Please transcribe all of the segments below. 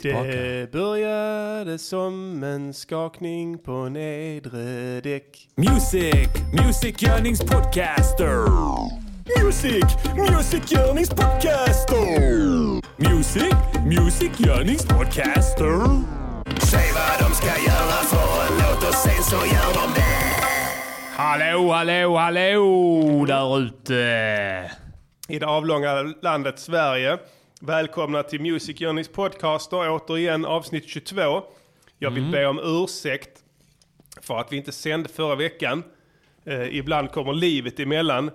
tillbaka. Det började som en skakning på nedre däck. Music, musikgörningspodcaster. Music, musikgörningspodcaster. Music, musikgörningspodcaster. Säg vad de ska göra för en låt och sen så gör de det. Hallå, hallå, hallå där ute. I det avlånga landet Sverige. Välkomna till Music Journeys podcaster, återigen avsnitt 22. Jag vill be om ursäkt för att vi inte sände förra veckan. Eh, ibland kommer livet emellan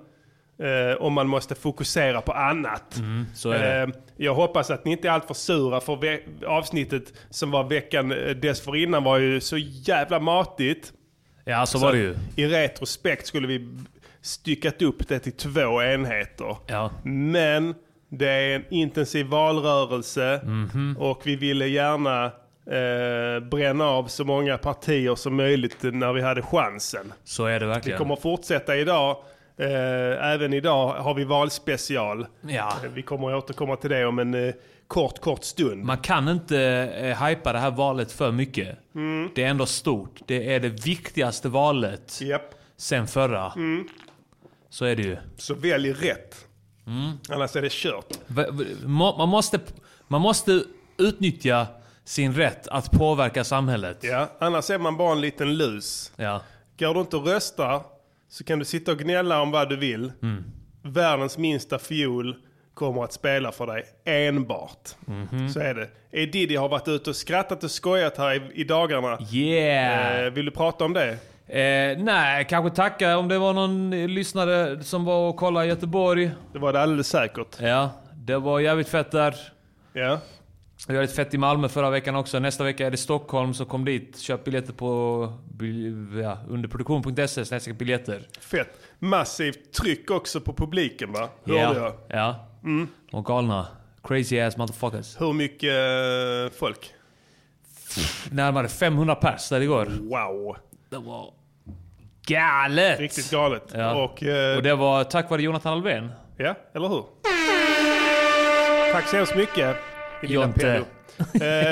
eh, och man måste fokusera på annat. så det. Eh, jag hoppas att ni inte är alltför sura för avsnittet som var veckan eh, dessförinnan var ju så jävla matigt. Ja, så var det ju. I retrospekt skulle vi styckat upp det till två enheter. Ja. Men det är en intensiv valrörelse Mhm. och vi ville gärna eh, bränna av så många partier som möjligt när vi hade chansen. Så är det Vi verkligen. kommer fortsätta idag. Eh, även idag har vi valspecial. Ja. Eh, Vi kommer att återkomma till det om en eh, kort, kort stund. Man kan inte eh, hypa det här valet för mycket. Mm. Det är ändå stort. Det är det viktigaste valet Japp. sen förra. Mm. Så är det ju. Så välj rätt. Mm. Annars är det kört. Man måste, man måste utnyttja sin rätt att påverka samhället. Ja, annars är man bara en liten lus. Ja. Går du inte och röstar så kan du sitta och gnälla om vad du vill. Mm. Världens minsta fiol kommer att spela för dig enbart. Mhm. Så är det. E. Diddy har varit ute och skrattat och skojat här i, i dagarna. Yeah! Eh, vill du prata om det? Eh, nej, kanske tacka om det var någon eh, lyssnare som var och kollade i Göteborg. Det var det alldeles säkert. Ja, det var jävligt fett där. Ja. Det var ett fett i Malmö förra veckan också. Nästa vecka är det Stockholm, så kom dit. Köp biljetter på ja, underproduktion.se biljetter. Fett. Massivt tryck också på publiken va? Hörde jag. Mm. Ja. Och galna. Crazy ass motherfuckers. Hur mycket eh, folk? Närmare 500 pers där igår. Wow. Det var galet! Riktigt galet. Ja. Och, eh, Och det var tack vare Jonathan Alvén. Ja, eller hur? Tack så hemskt mycket. Jonte. Eh,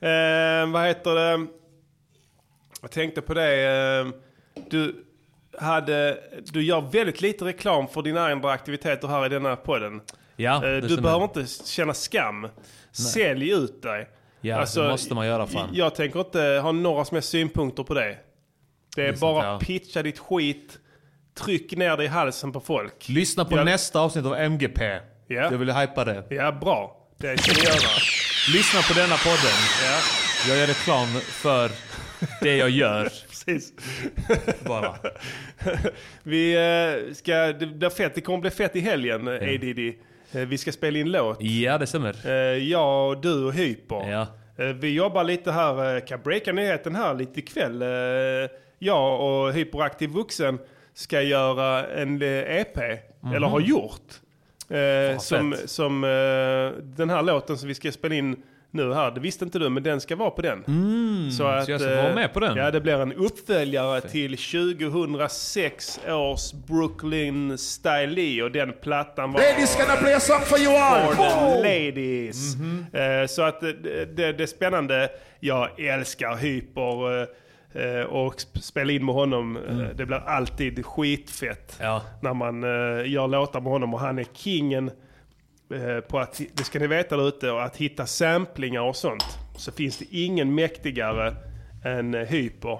eh, vad heter det? Jag tänkte på det. eh, Du, hade, du gör väldigt lite reklam för dina andra aktiviteter här i denna podden. Ja, Eh, Du behöver inte känna skam. Sälj ut dig. Ja, det måste man göra fan. Jag tänker inte ha några som helst synpunkter på det. Det är Det är sant, bara ja. pitcha ditt skit. Tryck ner det i halsen på folk. Lyssna på Ja. nästa avsnitt av MGP. Ja. Jag vill hypa det. Ja, bra. Det ska ni göra. Lyssna på denna podden. Ja, Jag gör reklam för det jag gör. precis. Bara. Vi eh, ska, det, blir fett. det kommer bli fett i helgen, eh, ADD. Eh, Vi ska spela in låt. Ja, det stämmer. Eh, Jag, du och Hyper. Ja. Eh, Vi jobbar lite här, kan breaka nyheten här lite ikväll. Jag och Hyperaktiv Vuxen ska göra en EP, eller har gjort. Som som den här låten som vi ska spela in nu här, det visste inte du, men den ska vara på den. så, Mm, så jag ska vara eh, med på den? Ja, det blir en uppföljare till 2006 års Brooklyn Style och den plattan var... Ladies gonna play a song for you all. For the ladies. Eh, Så att eh, det, det, det är spännande. Jag älskar Hyper eh, eh, och sp- spela in med honom. eh, Det blir alltid skitfett Ja. när man eh, gör låtar med honom och han är kingen eh, på att, det ska ni veta där ute, och att hitta samplingar och sånt. Så finns det ingen mäktigare än eh, Hyper.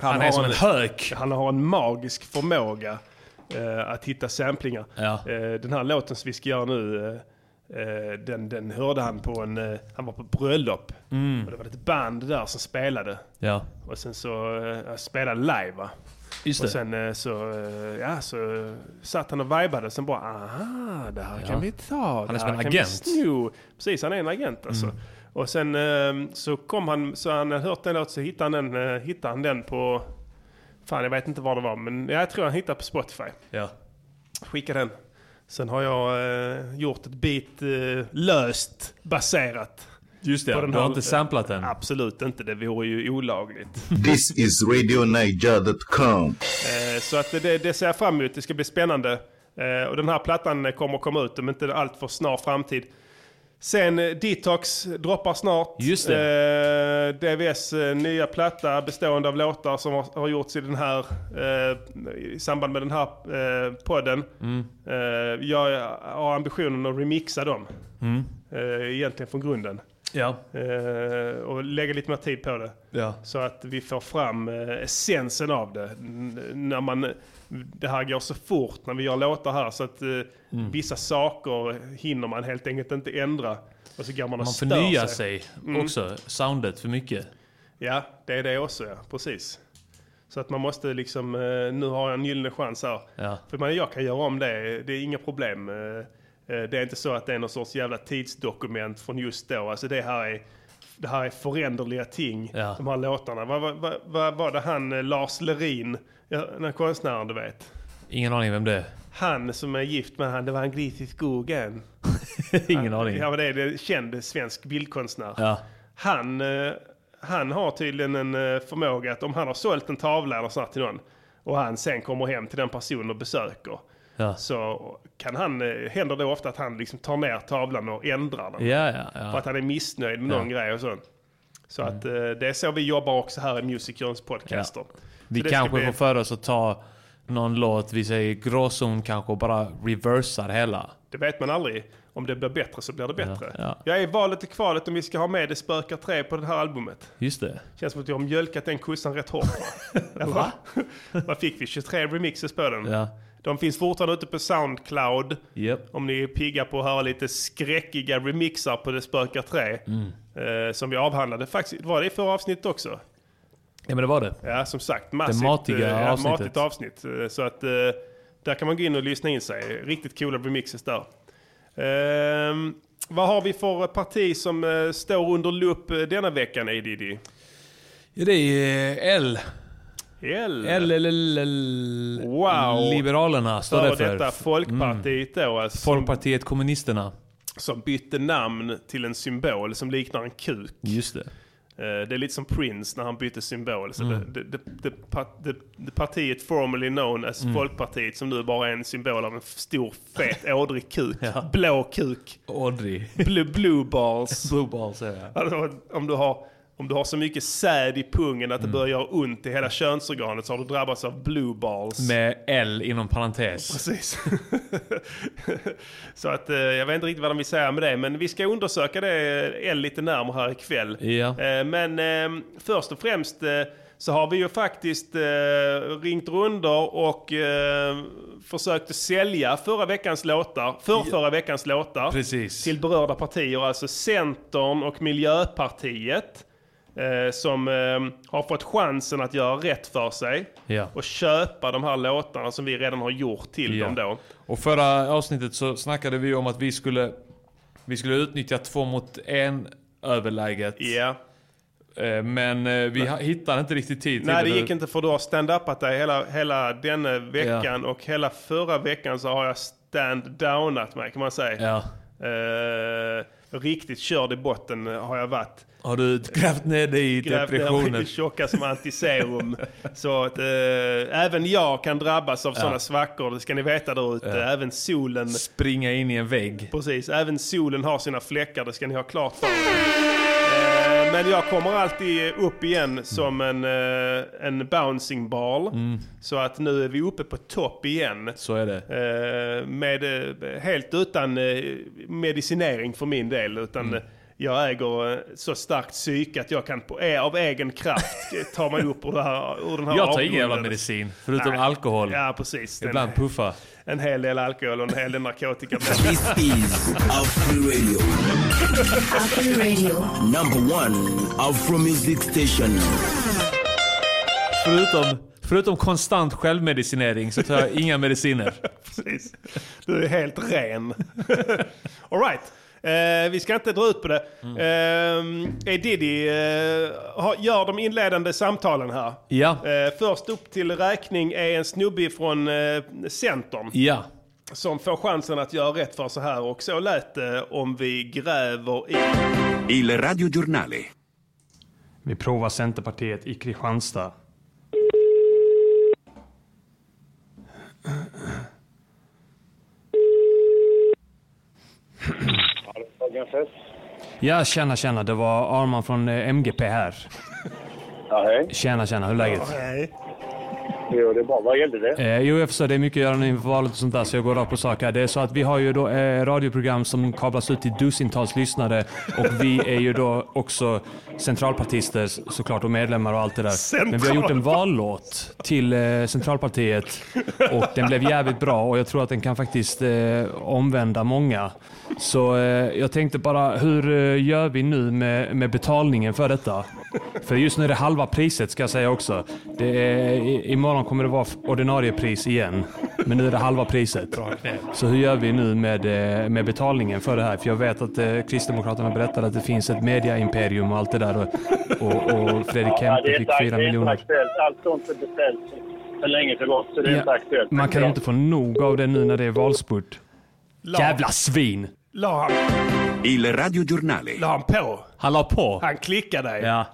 Han är har som en hök. han har en magisk förmåga eh, att hitta samplingar. Ja. Eh, den här låten som vi ska göra nu, eh, eh, den, den hörde han på en, eh, han var på bröllop. Och det var ett band där som spelade. Ja. Och sen så eh, spelade live va. Just Och det. sen eh, så, eh, ja, så satt han och vibade. Sen bara, aha, det här Ja. kan vi ta. Han är som en agent. sno." Precis, han är en agent alltså. Mm. Och sen eh, så kom han, så han hade hört den låten så hittade han den, eh, hittade han den på, fan jag vet inte var det var, men jag tror han hittade på Spotify. Ja. Skicka den. Sen har jag gjort ett eh, löst baserat. Just det, du har här- inte samplat den. Absolut inte, det vore ju olagligt. This is RadioNiger.com. Eh, Så att det, det ser jag fram emot. Det ska bli spännande. Eh, Och den här plattan kommer att komma ut om inte allt för snar framtid. Sen eh, Detox droppar snart. Just Eh, DVS nya platta bestående av låtar som har, har gjorts i den här eh, i samband med den här eh, podden. Mm. Eh, jag har ambitionen att remixa dem. Mm. Egentligen från grunden. Ja. Eh, och lägga lite mer tid på det. Ja. Så att vi får fram eh, essensen av det. N- när man, det här går så fort när vi gör låtar här så att eh, Mm. vissa saker hinner man helt enkelt inte ändra. Och så går man och Man förnyar sig. sig Mm. också. Soundet för mycket. Ja, det är det också ja. Precis. Så att man måste liksom, eh, nu har jag en gyllene chans här. Ja. För man, jag kan göra om det, det är inga problem. Eh, Det är inte så att det är någon sorts jävla tidsdokument från just då. Alltså det här är, det här är föränderliga ting, Ja. de här låtarna. Vad vad- vad- vad var det han, eh, Lars Lerin, den här konstnären du vet? Ingen aning vem det är. Han som är gift med han, det var en gris i skogen. Ingen aning. Ja, men det är det känd svensk bildkonstnär. Ja. Han, eh, han har tydligen en förmåga att om han har sålt en tavla eller sånt till någon och han sen kommer hem till den personen och besöker Ja. så kan han, eh, händer det ofta att han liksom tar ner tavlan och ändrar den. Ja, ja, För ja. att han är missnöjd med någon grej och så. Så att eh, det är så vi jobbar också här i Music Jones podcaster. Vi kanske bli- får för oss att ta någon låt, vi säger gråzon kanske och bara reversar hela. Det vet man aldrig. Om det blir bättre så blir det bättre. ja. Jag är i valet och kvalet om vi ska ha med Det spökar tre på det här albumet. Just det. Känns som att jag har mjölkat den kossan rätt hårt. Va? Vad fick vi? 23 remixes på den. Ja. De finns fortfarande ute på Soundcloud. Japp. Om ni är pigga på att höra lite skräckiga remixar på Det spökar 3. Mm. Eh, som vi avhandlade. Faktiskt, var det i förra avsnittet också? Ja men det var det. Ja, som sagt. Massivt, matiga eh, ja, avsnittet. matigt avsnitt. Eh, Så att eh, där kan man gå in och lyssna in sig. Riktigt coola remixes där. Ehm, vad har vi för parti som eh, står under lupp eh, denna veckan, Edidi? Ja, det är L. L. L, L, L, L. Wow. Liberalerna står det för. detta Folkpartiet då, alltså, Folkpartiet Kommunisterna. som bytte namn till en symbol som liknar en kuk. Just det. Eh, Det är lite som Prince när han bytte symbol. Så Mm. det, det, det, det, pa- det, det partiet formerly known as Mm. Folkpartiet som nu bara är en symbol av en stor fet ådrig kuk. Ja. Blå kuk. Audrey. Blue, blue balls. Blue balls jag. Alltså, om, du har, om du har så mycket säd i pungen Mm. att det börjar göra ont i hela könsorganet så har du drabbats av blue balls. Med L inom parentes. Precis. så att eh, jag vet inte riktigt vad de vill säga med det. Men vi ska undersöka det eh, lite närmare här ikväll. Ja. Eh, Men först och främst så har vi ju faktiskt eh, ringt runder och eh, försökt sälja förra veckans låtar, för förra veckans låtar Precis. till berörda partier, alltså Centern och Miljöpartiet. Eh, som eh, har fått chansen att göra rätt för sig Ja. och köpa de här låtarna som vi redan har gjort till Ja. dem då. Och förra avsnittet så snackade vi om att vi skulle, vi skulle utnyttja två mot en överläget. Ja. Eh, Men eh, vi ha- hittade inte riktigt tid till Nej, det gick inte för du har stand-upat dig hela, hela denna veckan och hela förra veckan så har jag stand-downat mig kan man säga. Ja. Eh, riktigt körd i botten har jag varit. Har du grävt ner dig i Grävt depressionen? i tjocka som antiserum. så att eh, även jag kan drabbas av sådana svackor, det ska ni veta där ute. Även solen, Springa in i en vägg. precis, även solen har sina fläckar, det ska ni ha klart för er. Eh, Men jag kommer alltid upp igen som en, eh, en bouncing ball. Så att nu är vi uppe på topp igen. Så är det. Eh, med, eh, helt utan eh, medicinering för min del. Utan Mm. Jag äger eh, så starkt psyke att jag kan på, eh, av egen kraft ta mig upp ur, det här, ur den här Jag tar ingen jävla medicin, förutom Nej. alkohol. Ja, precis. En, Ibland puffa. en hel del alkohol och en hel del narkotika. This is Afro Radio, Afro Radio. number one Afro music station. Förutom, förutom konstant självmedicinering så tar jag inga mediciner. precis. Du är helt ren. All right. Eh, vi ska inte dra ut på det. Mm. Eh, Diddy eh, har- gör de inledande samtalen här. Ja. Eh, först upp till räkning är en snubbe från eh, Centern Ja. som får chansen att göra rätt för sig här. Och så lät det om vi gräver i... Il radiogiornale. Vi provar Centerpartiet i Kristianstad. Gafes. Ja, tjena, tjena. Det var Arman från eh, MGP här. Ja, hej. Tjena, tjena. Hur är läget? Nej. Jo, det är bra. Vad gällde det? Eh, jo, jag förstår. Det är mycket att göra nu inför valet och sånt där, så jag går rakt på sak här. Det är så att vi har ju då eh, radioprogram som kablas ut till dussintals lyssnare och vi är ju då också centralpartister såklart och medlemmar och allt det där. Men vi har gjort en vallåt till eh, Centralpartiet och den blev jävligt bra och jag tror att den kan faktiskt eh, omvända många. Så eh, jag tänkte bara, hur eh, gör vi nu med, med betalningen för detta? För just nu är det halva priset ska jag säga också. Det är, i- imorgon kommer det vara ordinarie pris igen. Men nu är det halva priset. Så hur gör vi nu med, eh, med betalningen för det här? För jag vet att eh, Kristdemokraterna berättade att det finns ett mediaimperium och allt det där. Och, och, och Fredrik Kempe fick fyra det är inte miljoner. Allt sånt är beställt för länge sedan så det är Ja, inte aktuellt. Man kan inte få nog av det nu när det är valspurt. La, Jävla svin! la, han, Il radiogiornale. la han på? Han la på. Han klickade dig? Ja.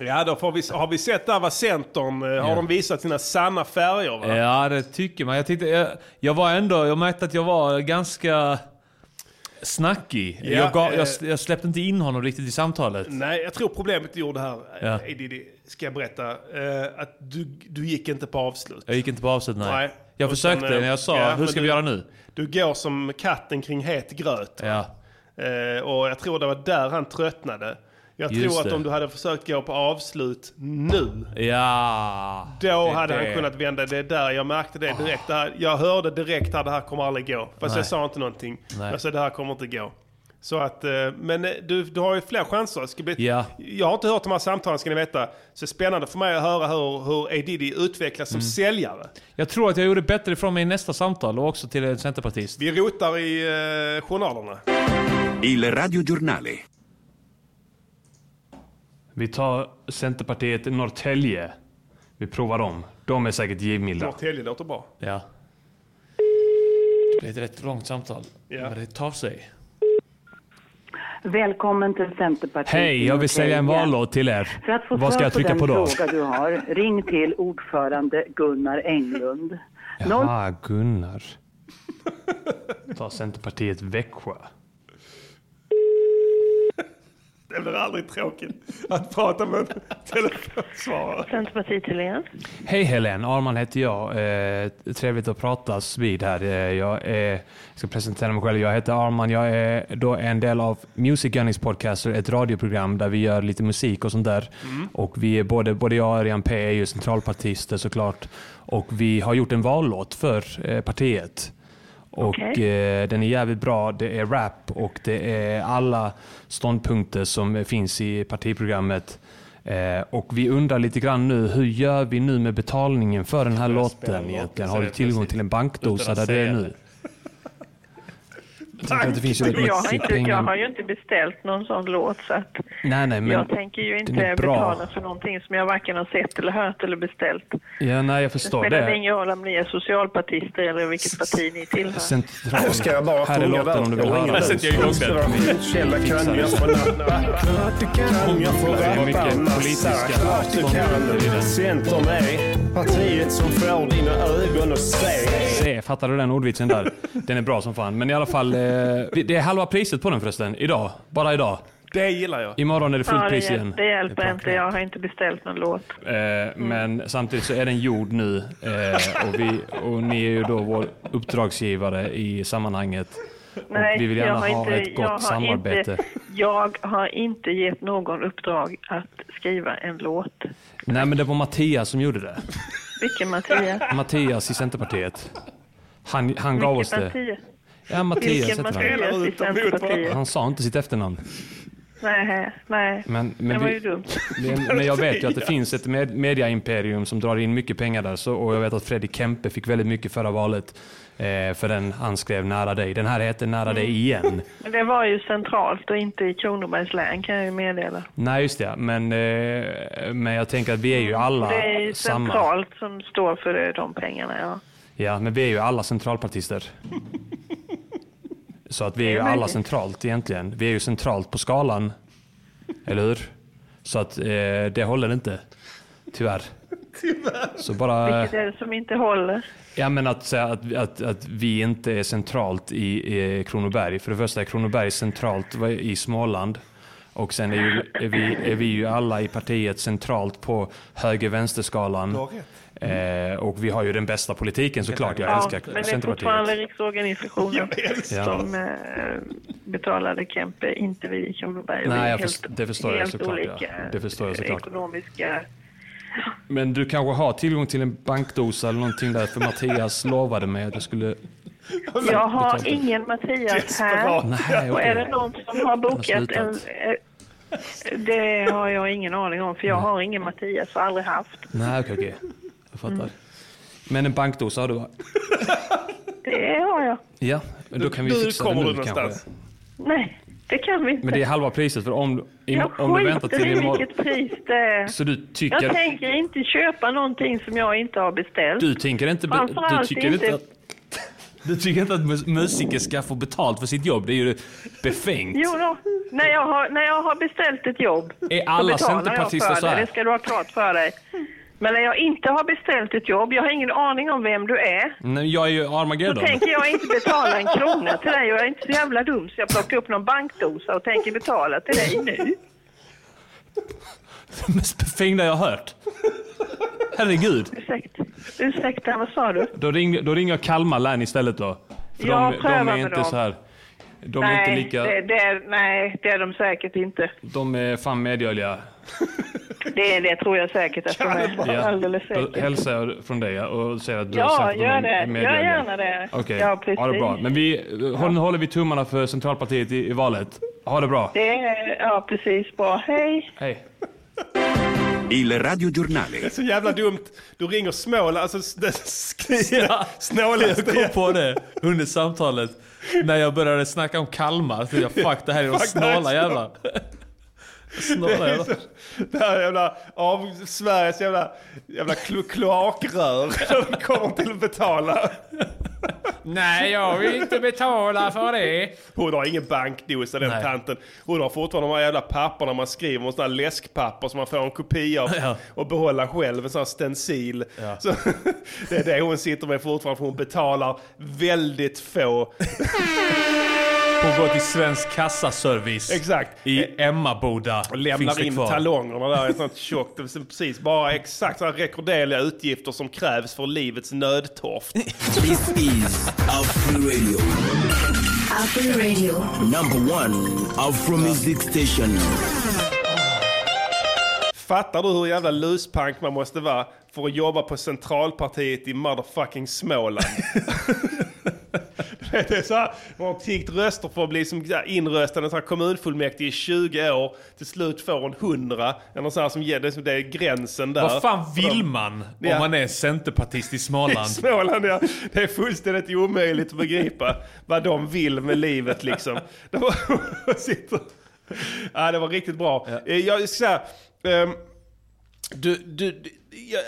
Ja, då får vi, har vi sett där vad Centern, eh, har Ja. de visat sina sanna färger va? Ja, det tycker man. Jag, tyckte, jag, jag var ändå, jag märkte att jag var ganska snackig. Ja, jag, gav, eh, jag, jag släppte inte in honom riktigt i samtalet. Nej, jag tror problemet du gjorde här, Ja. ja. Ska jag berätta, eh, att du, du gick inte på avslut. Jag gick inte på avslut, nej. Nej. Jag Utan, försökte eh, när jag sa, ja, hur ska du- vi göra nu? Du går som katten kring het gröt. Ja. Eh, och jag tror det var där han tröttnade. Jag Just tror att det. om du hade försökt gå på avslut nu, Ja. då hade det- han kunnat vända. Det är där jag märkte det direkt. Det här, jag hörde direkt att det här kommer aldrig gå. Fast Nej. jag sa inte någonting. Nej. Jag sa det här kommer inte gå. Så att, eh, men eh, du, du har ju fler chanser. Ska bli, Ja. Jag har inte hört de här samtalen ska ni veta. Så det är spännande för mig att höra hur, hur A. Diddy utvecklas Mm. som säljare. Jag tror att jag gjorde bättre ifrån mig i nästa samtal och också till en centerpartist. Vi rotar i eh, journalerna. Il radiogiornale. Vi tar Centerpartiet Norrtälje. Vi provar dem. De är säkert givmilda. Norrtälje låter bra. Ja. Det blev ett rätt långt samtal. Ja. Men det tar sig. Välkommen till Centerpartiet. Hej, jag vill sälja en vallåt till er. För att få Vad ska jag trycka den på då? fråga du har, ring till ordförande Gunnar Englund. Jaha, Gunnar. Ta Centerpartiet Växjö. Det blir aldrig tråkigt att prata med en telefonsvarare. Centerpartiet Helén. Hej Helen, Arman heter jag. Eh, trevligt att pratas vid här. Eh, jag är, ska presentera mig själv. Jag heter Arman. Jag är då en del av Music Gunnings Podcaster, ett radioprogram där vi gör lite musik och sånt där. Och vi är både, både jag och Örjan P är ju centralpartister såklart. Och vi har gjort en vallåt för eh, partiet. Och Okej. eh, den är jävligt bra. Det är rap och det är alla ståndpunkter som finns i partiprogrammet. Eh, och vi undrar lite grann nu, hur gör vi nu med betalningen för den här låten egentligen? Har du tillgång till en bankdosa där det är nu? Att det finns ju Jag har, inte, jag har ju inte beställt någon sån låt så att Nej, nej, men jag tänker ju inte betala för någonting som jag varken har sett eller hört eller beställt. Ja, nej, jag Det förstår spelar det. ingen roll om ni är socialpartister eller vilket parti ni tillhör. Central. Ska jag bara Här är låten om du vill där? höra den. sätter jag igång den. Kan jag få kan, jag får mycket massa. Klart du kan. Centern är partiet som får dina ögon att se. Se, fattar du den ordvitsen där? Den är bra som fan. Men i alla fall, eh, det är halva priset på den förresten. Idag. Bara idag. Det gillar jag. Imorgon är det fullt Ja, det, pris igen. det hjälper inte. Jag har inte beställt någon låt. Eh, Men samtidigt så är den gjord nu eh, och, vi, och ni är ju då vår uppdragsgivare i sammanhanget. Nej, och vi vill gärna jag har ha inte, ett jag gott har samarbete. Inte, jag har inte gett någon uppdrag att skriva en låt. Nej men det var Mattias som gjorde det. Vilken Mattias? Mattias i Centerpartiet. Han, han gav oss Vilken det. Mattias? Ja, Mattias heter han. Han sa inte sitt efternamn. Nej, nej. Men, det men, var vi, ju dumt. men, men jag vet ju att det finns ett med, mediaimperium som drar in mycket pengar där. Så, och jag vet att Fredrik Kempe fick väldigt mycket förra valet. Eh, för den han skrev Nära dig. Den här heter Nära dig Mm. igen. Men det var ju centralt och inte i Kronobergs län kan jag ju meddela. Nej just det, men, eh, men jag tänker att vi är ju alla det är ju samma. centralt som står för de pengarna, ja. Ja, men vi är ju alla centralpartister. Så att vi är ju alla centralt egentligen. Vi är ju centralt på skalan. Eller hur? Så att eh, det håller inte. Tyvärr. Så bara... Vilket är det som inte håller? Ja men att säga att, att, att vi inte är centralt i, i Kronoberg. För det första är Kronoberg centralt i Småland. Och sen är, ju, är, vi, är vi ju alla i partiet centralt på höger-vänsterskalan. Rätt. Eh, och vi har ju den bästa politiken såklart. Jag Ja, älskar men det är fortfarande riksorganisationen Ja. som eh, betalade Kempe, inte vi i Kronoberg. Nej, jag helt- det förstår jag helt såklart, ja. olika Det förstår jag såklart. ekonomiska... Men du kanske har tillgång till en bankdosa eller någonting där, för Mattias lovade mig att jag skulle... Jag har betala. ingen Mattias här. Nej, Och är det någon som har bokat en... eh, Det har jag ingen aning om, för jag har ingen Mattias och aldrig haft. Nej, okej, okej. Jag fattar. Mm. Men en bankdosa har du va? Det har jag. Ja, men då kan vi Nu fixa kommer det du nu kanske. någonstans. Nej, det kan vi inte. Men det är halva priset, för om, i, jag om du väntar skiter till i imorgon... vilket pris det är. Så du tycker... Jag tänker inte köpa någonting som jag inte har beställt. Du tänker inte... be- Du tycker inte inte- att... Du tycker inte att mus- musiker ska få betalt för sitt jobb? Det är ju befängt. Jo då, när jag har, när jag har beställt ett jobb Är alla så betalar jag för så det. Det ska du ha klart för dig. Men när jag inte har beställt ett jobb, jag har ingen aning om vem du är. Nej, jag är ju Då Armageddon. tänker jag inte betala en krona till dig. Jag är inte så jävla dum så jag plockar upp någon bankdosa och tänker betala till dig nu. Det mest befängda jag har hört. Herregud. Ursäkta, ursäkta vad sa du? Då ringer, då ringer jag Kalmar län istället då. För Ja, de, de är med inte dem. så här. De är nej, inte lika... det, det är, nej, det är de säkert inte. De är fan medgörliga. Det, det tror jag säkert att de är. Alldeles Då säkert. hälsar jag från dig ja, och säger att du Ja, har sagt gör det. Gör medgörliga. gärna det. Okej, Ja, precis. ha det bra. Men vi håller, håller vi tummarna för Centralpartiet i, i valet. Ha det bra. Det är, ja, precis. Bra. Hej. Hej. Il radiogiornale. Det är så jävla dumt. Du ringer Småland, alltså det Ja. snålaste. Jag kom på det under samtalet. När jag började snacka om Kalmar. Så jag, fuck det här är de snåla jävlar. Snåla jävlar. Det här jävla, av Sveriges jävla, jävla klo, kloakrör. De kommer till att betala. Nej, jag vill inte betala för det. Hon har ingen bankdosa den Nej. tanten. Hon har fortfarande de här jävla papperna man skriver, och sådana här läskpapper som man får en kopia av Ja. och behålla själv, en sån här stencil. Ja. Så, det är det hon sitter med fortfarande för hon betalar väldigt få. Hon går till Svensk Kassaservice. Exakt. I Emmaboda. Och Finns lämnar det in kvar. talongerna där i ett sånt tjockt, det är precis bara exakt sådana rekorderliga utgifter som krävs för livets nödtorft. This is Afro Radio, Afro Radio. number one Afro Music Station. Fattar du hur jävla luspank man måste vara för att jobba på centralpartiet i motherfucking Småland? Det är så här, man har tiggt röster för att bli som inröstad i kommunfullmäktige i 20 år. Till slut får hon 100. Eller så här som ger, det, det är gränsen där. Vad fan vill man Ja. om man är centerpartist i I Småland? Småland, ja. Det är fullständigt omöjligt att begripa vad de vill med livet liksom. De sitter... Ja, det var riktigt bra. Eh, Jag ska säga, du, du, du,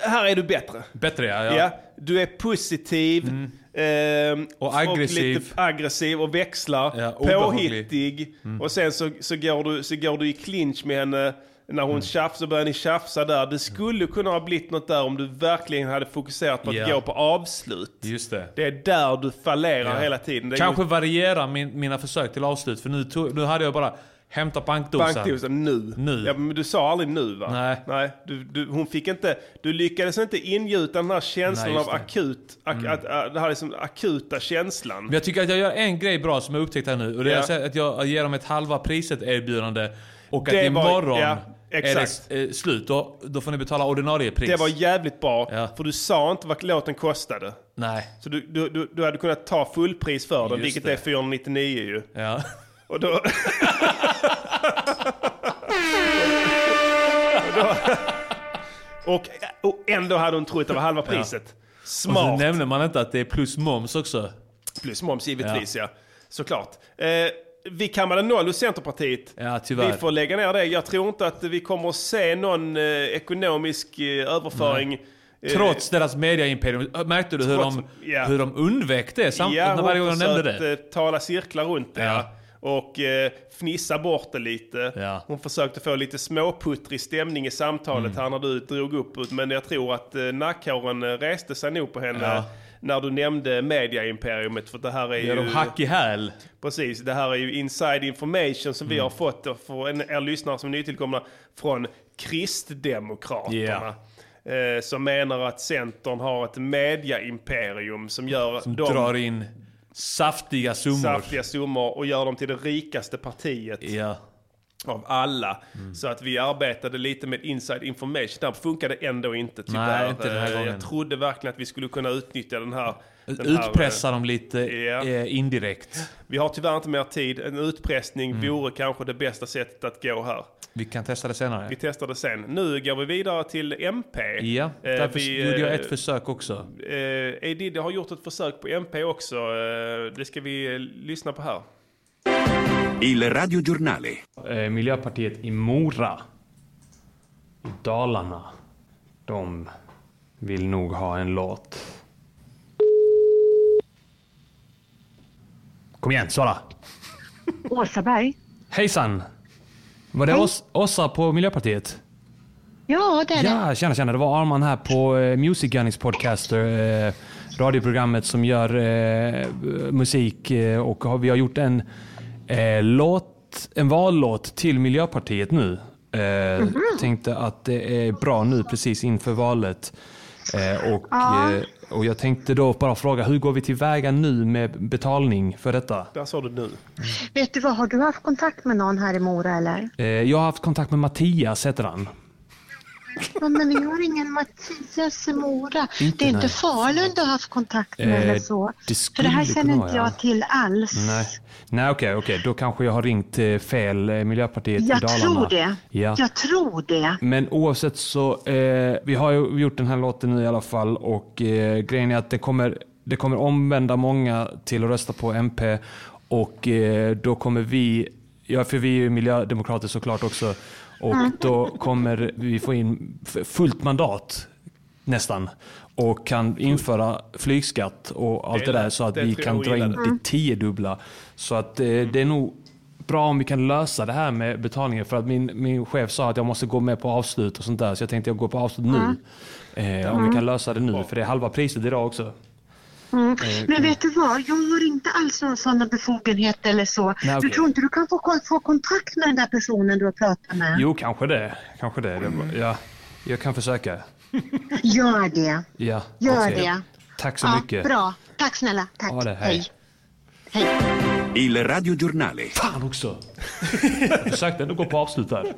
här är du bättre. Bättre ja. Ja. ja. du är positiv. ehm, Och aggressiv. lite aggressiv och växlar. Ja, påhittig. Och sen så, så, går du, så går du i clinch med henne. När hon tjafsar, så börjar ni tjafsa där. Det skulle kunna ha blivit något där om du verkligen hade fokuserat på att Ja. gå på avslut. Just det. Det är där du fallerar Ja. hela tiden. Det Kanske ju variera min, mina försök till avslut. För nu, tog, nu hade jag bara hämta bankdosan. bankdosen nu. Nu. Ja, men du sa aldrig nu va? Nej. Nej du, du, hon fick inte, du lyckades inte ingjuta den här känslan Nej, av det. akut, ak, Mm. att, att, det här liksom akuta känslan. Men jag tycker att jag gör en grej bra som jag upptäckt här nu. Och det är Ja. säga att jag ger dem ett halva priset erbjudande. Och Det att var- imorgon ja, är exakt. det eh, slut. Då, då får ni betala ordinarie pris. Det var jävligt bra, Ja. för du sa inte vad låten kostade. Nej. Så du, du, du, du hade kunnat ta fullpris för den, Just vilket det. är 499 ju. Ja. Och då... och, då och, och ändå hade hon trott det var halva priset. Och så Smart. nämner man inte att det är plus moms också. Plus moms givetvis ja. Såklart. Eh, vi kammade noll hos Centerpartiet. Ja, tyvärr. Vi får lägga ner det. Jag tror inte att vi kommer att se någon eh, ekonomisk eh, överföring. eh, Trots deras mediaimperium. Märkte du hur, Trots- de, ja. hur de undvek det samt Ja, när varje gång de nämnde det? tala cirklar runt det. Ja. Ja. och eh, fnissa bort det lite. Ja. Hon försökte få lite småputtrig stämning i samtalet Mm. här när du drog upp. Men jag tror att eh, nackhåren eh, reste sig nog på henne Ja. när du nämnde mediaimperiumet. För det här är ju... de hack i häl? Precis, det här är ju inside information som Mm. vi har fått för en, er lyssnare som är nytillkomna från Kristdemokraterna. Eh, som menar att Centern har ett mediaimperium som gör Som dem drar in saftiga summor. saftiga summor och gör dem till det rikaste partiet Ja. av alla. Mm. Så att vi arbetade lite med inside information. Det funkade ändå inte tyvärr. Nej, inte den här gången. Jag trodde verkligen att vi skulle kunna utnyttja den här... Utpressa dem lite Ja. eh, indirekt. Vi har tyvärr inte mer tid. En utpressning Mm. vore kanske det bästa sättet att gå här. Vi kan testa det senare. Vi testar det sen. Nu går vi vidare till MP. Ja, Eh, därför vi, gjorde jag eh, ett försök också. Eh, Edidde har gjort ett försök på MP också. Eh, det ska vi eh, lyssna på här. Il radiogiornale. Eh, Miljöpartiet i Mora, i Dalarna, de vill nog ha en låt. Kom igen, svara! Åsaberg? Hejsan! Var det Os- Åsa på Miljöpartiet? Ja, det är det. Ja, tjena, tjena. Det var Arman här på eh, Music Gunnings Podcaster. Eh, radioprogrammet som gör eh, musik eh, och har, vi har gjort en eh, låt, en vallåt till Miljöpartiet nu. Eh, Mhm. Tänkte att det är bra nu precis inför valet. Eh, och, Ja. eh, och jag tänkte då bara fråga, hur går vi tillväga nu med betalning för detta? Där sa du nu. Vet du vad, har du haft kontakt med någon här i Mora eller? Eh, jag har haft kontakt med Mattias, heter han. Ja, men vi har ingen Mattias i Mora. Inte, det är inte. Falun du har haft kontakt med Eh, eller så. det För det här känner inte jag till alls. Nej, nej okej, okej. Då kanske jag har ringt eh, fel eh, Miljöpartiet i Jag Dalarna. tror det. Ja. Jag tror det. Men oavsett så, eh, vi har ju gjort den här låten nu i alla fall och eh, grejen är att det kommer, det kommer omvända många till att rösta på MP och eh, då kommer vi, ja för vi är ju miljödemokrater såklart också, och Mm. då kommer vi få in fullt mandat nästan och kan införa flygskatt och allt Det det, är- där så att vi kan dra in det. det tiodubbla. Så att eh, det är nog bra om vi kan lösa det här med betalningen. För att min, min chef sa att jag måste gå med på avslut och sånt där. Så jag tänkte jag går på avslut nu. Eh, Om vi kan lösa det nu. För det är halva priset idag också. Mm. Eh, Men vet du vad, jag har inte alls någon sådana befogenheter eller så. Nej, Du okej. tror inte du kan få, få kontakt med den där personen du har pratat med? Jo, kanske det. Kanske det. det ja, jag kan försöka. Gör det. Ja, Gör okej. det. Tack så ja, mycket. Bra. Tack snälla. Tack. Ha det, hej. Il radiogiornale. Fan också! Jag försökte ändå gå på avslut där.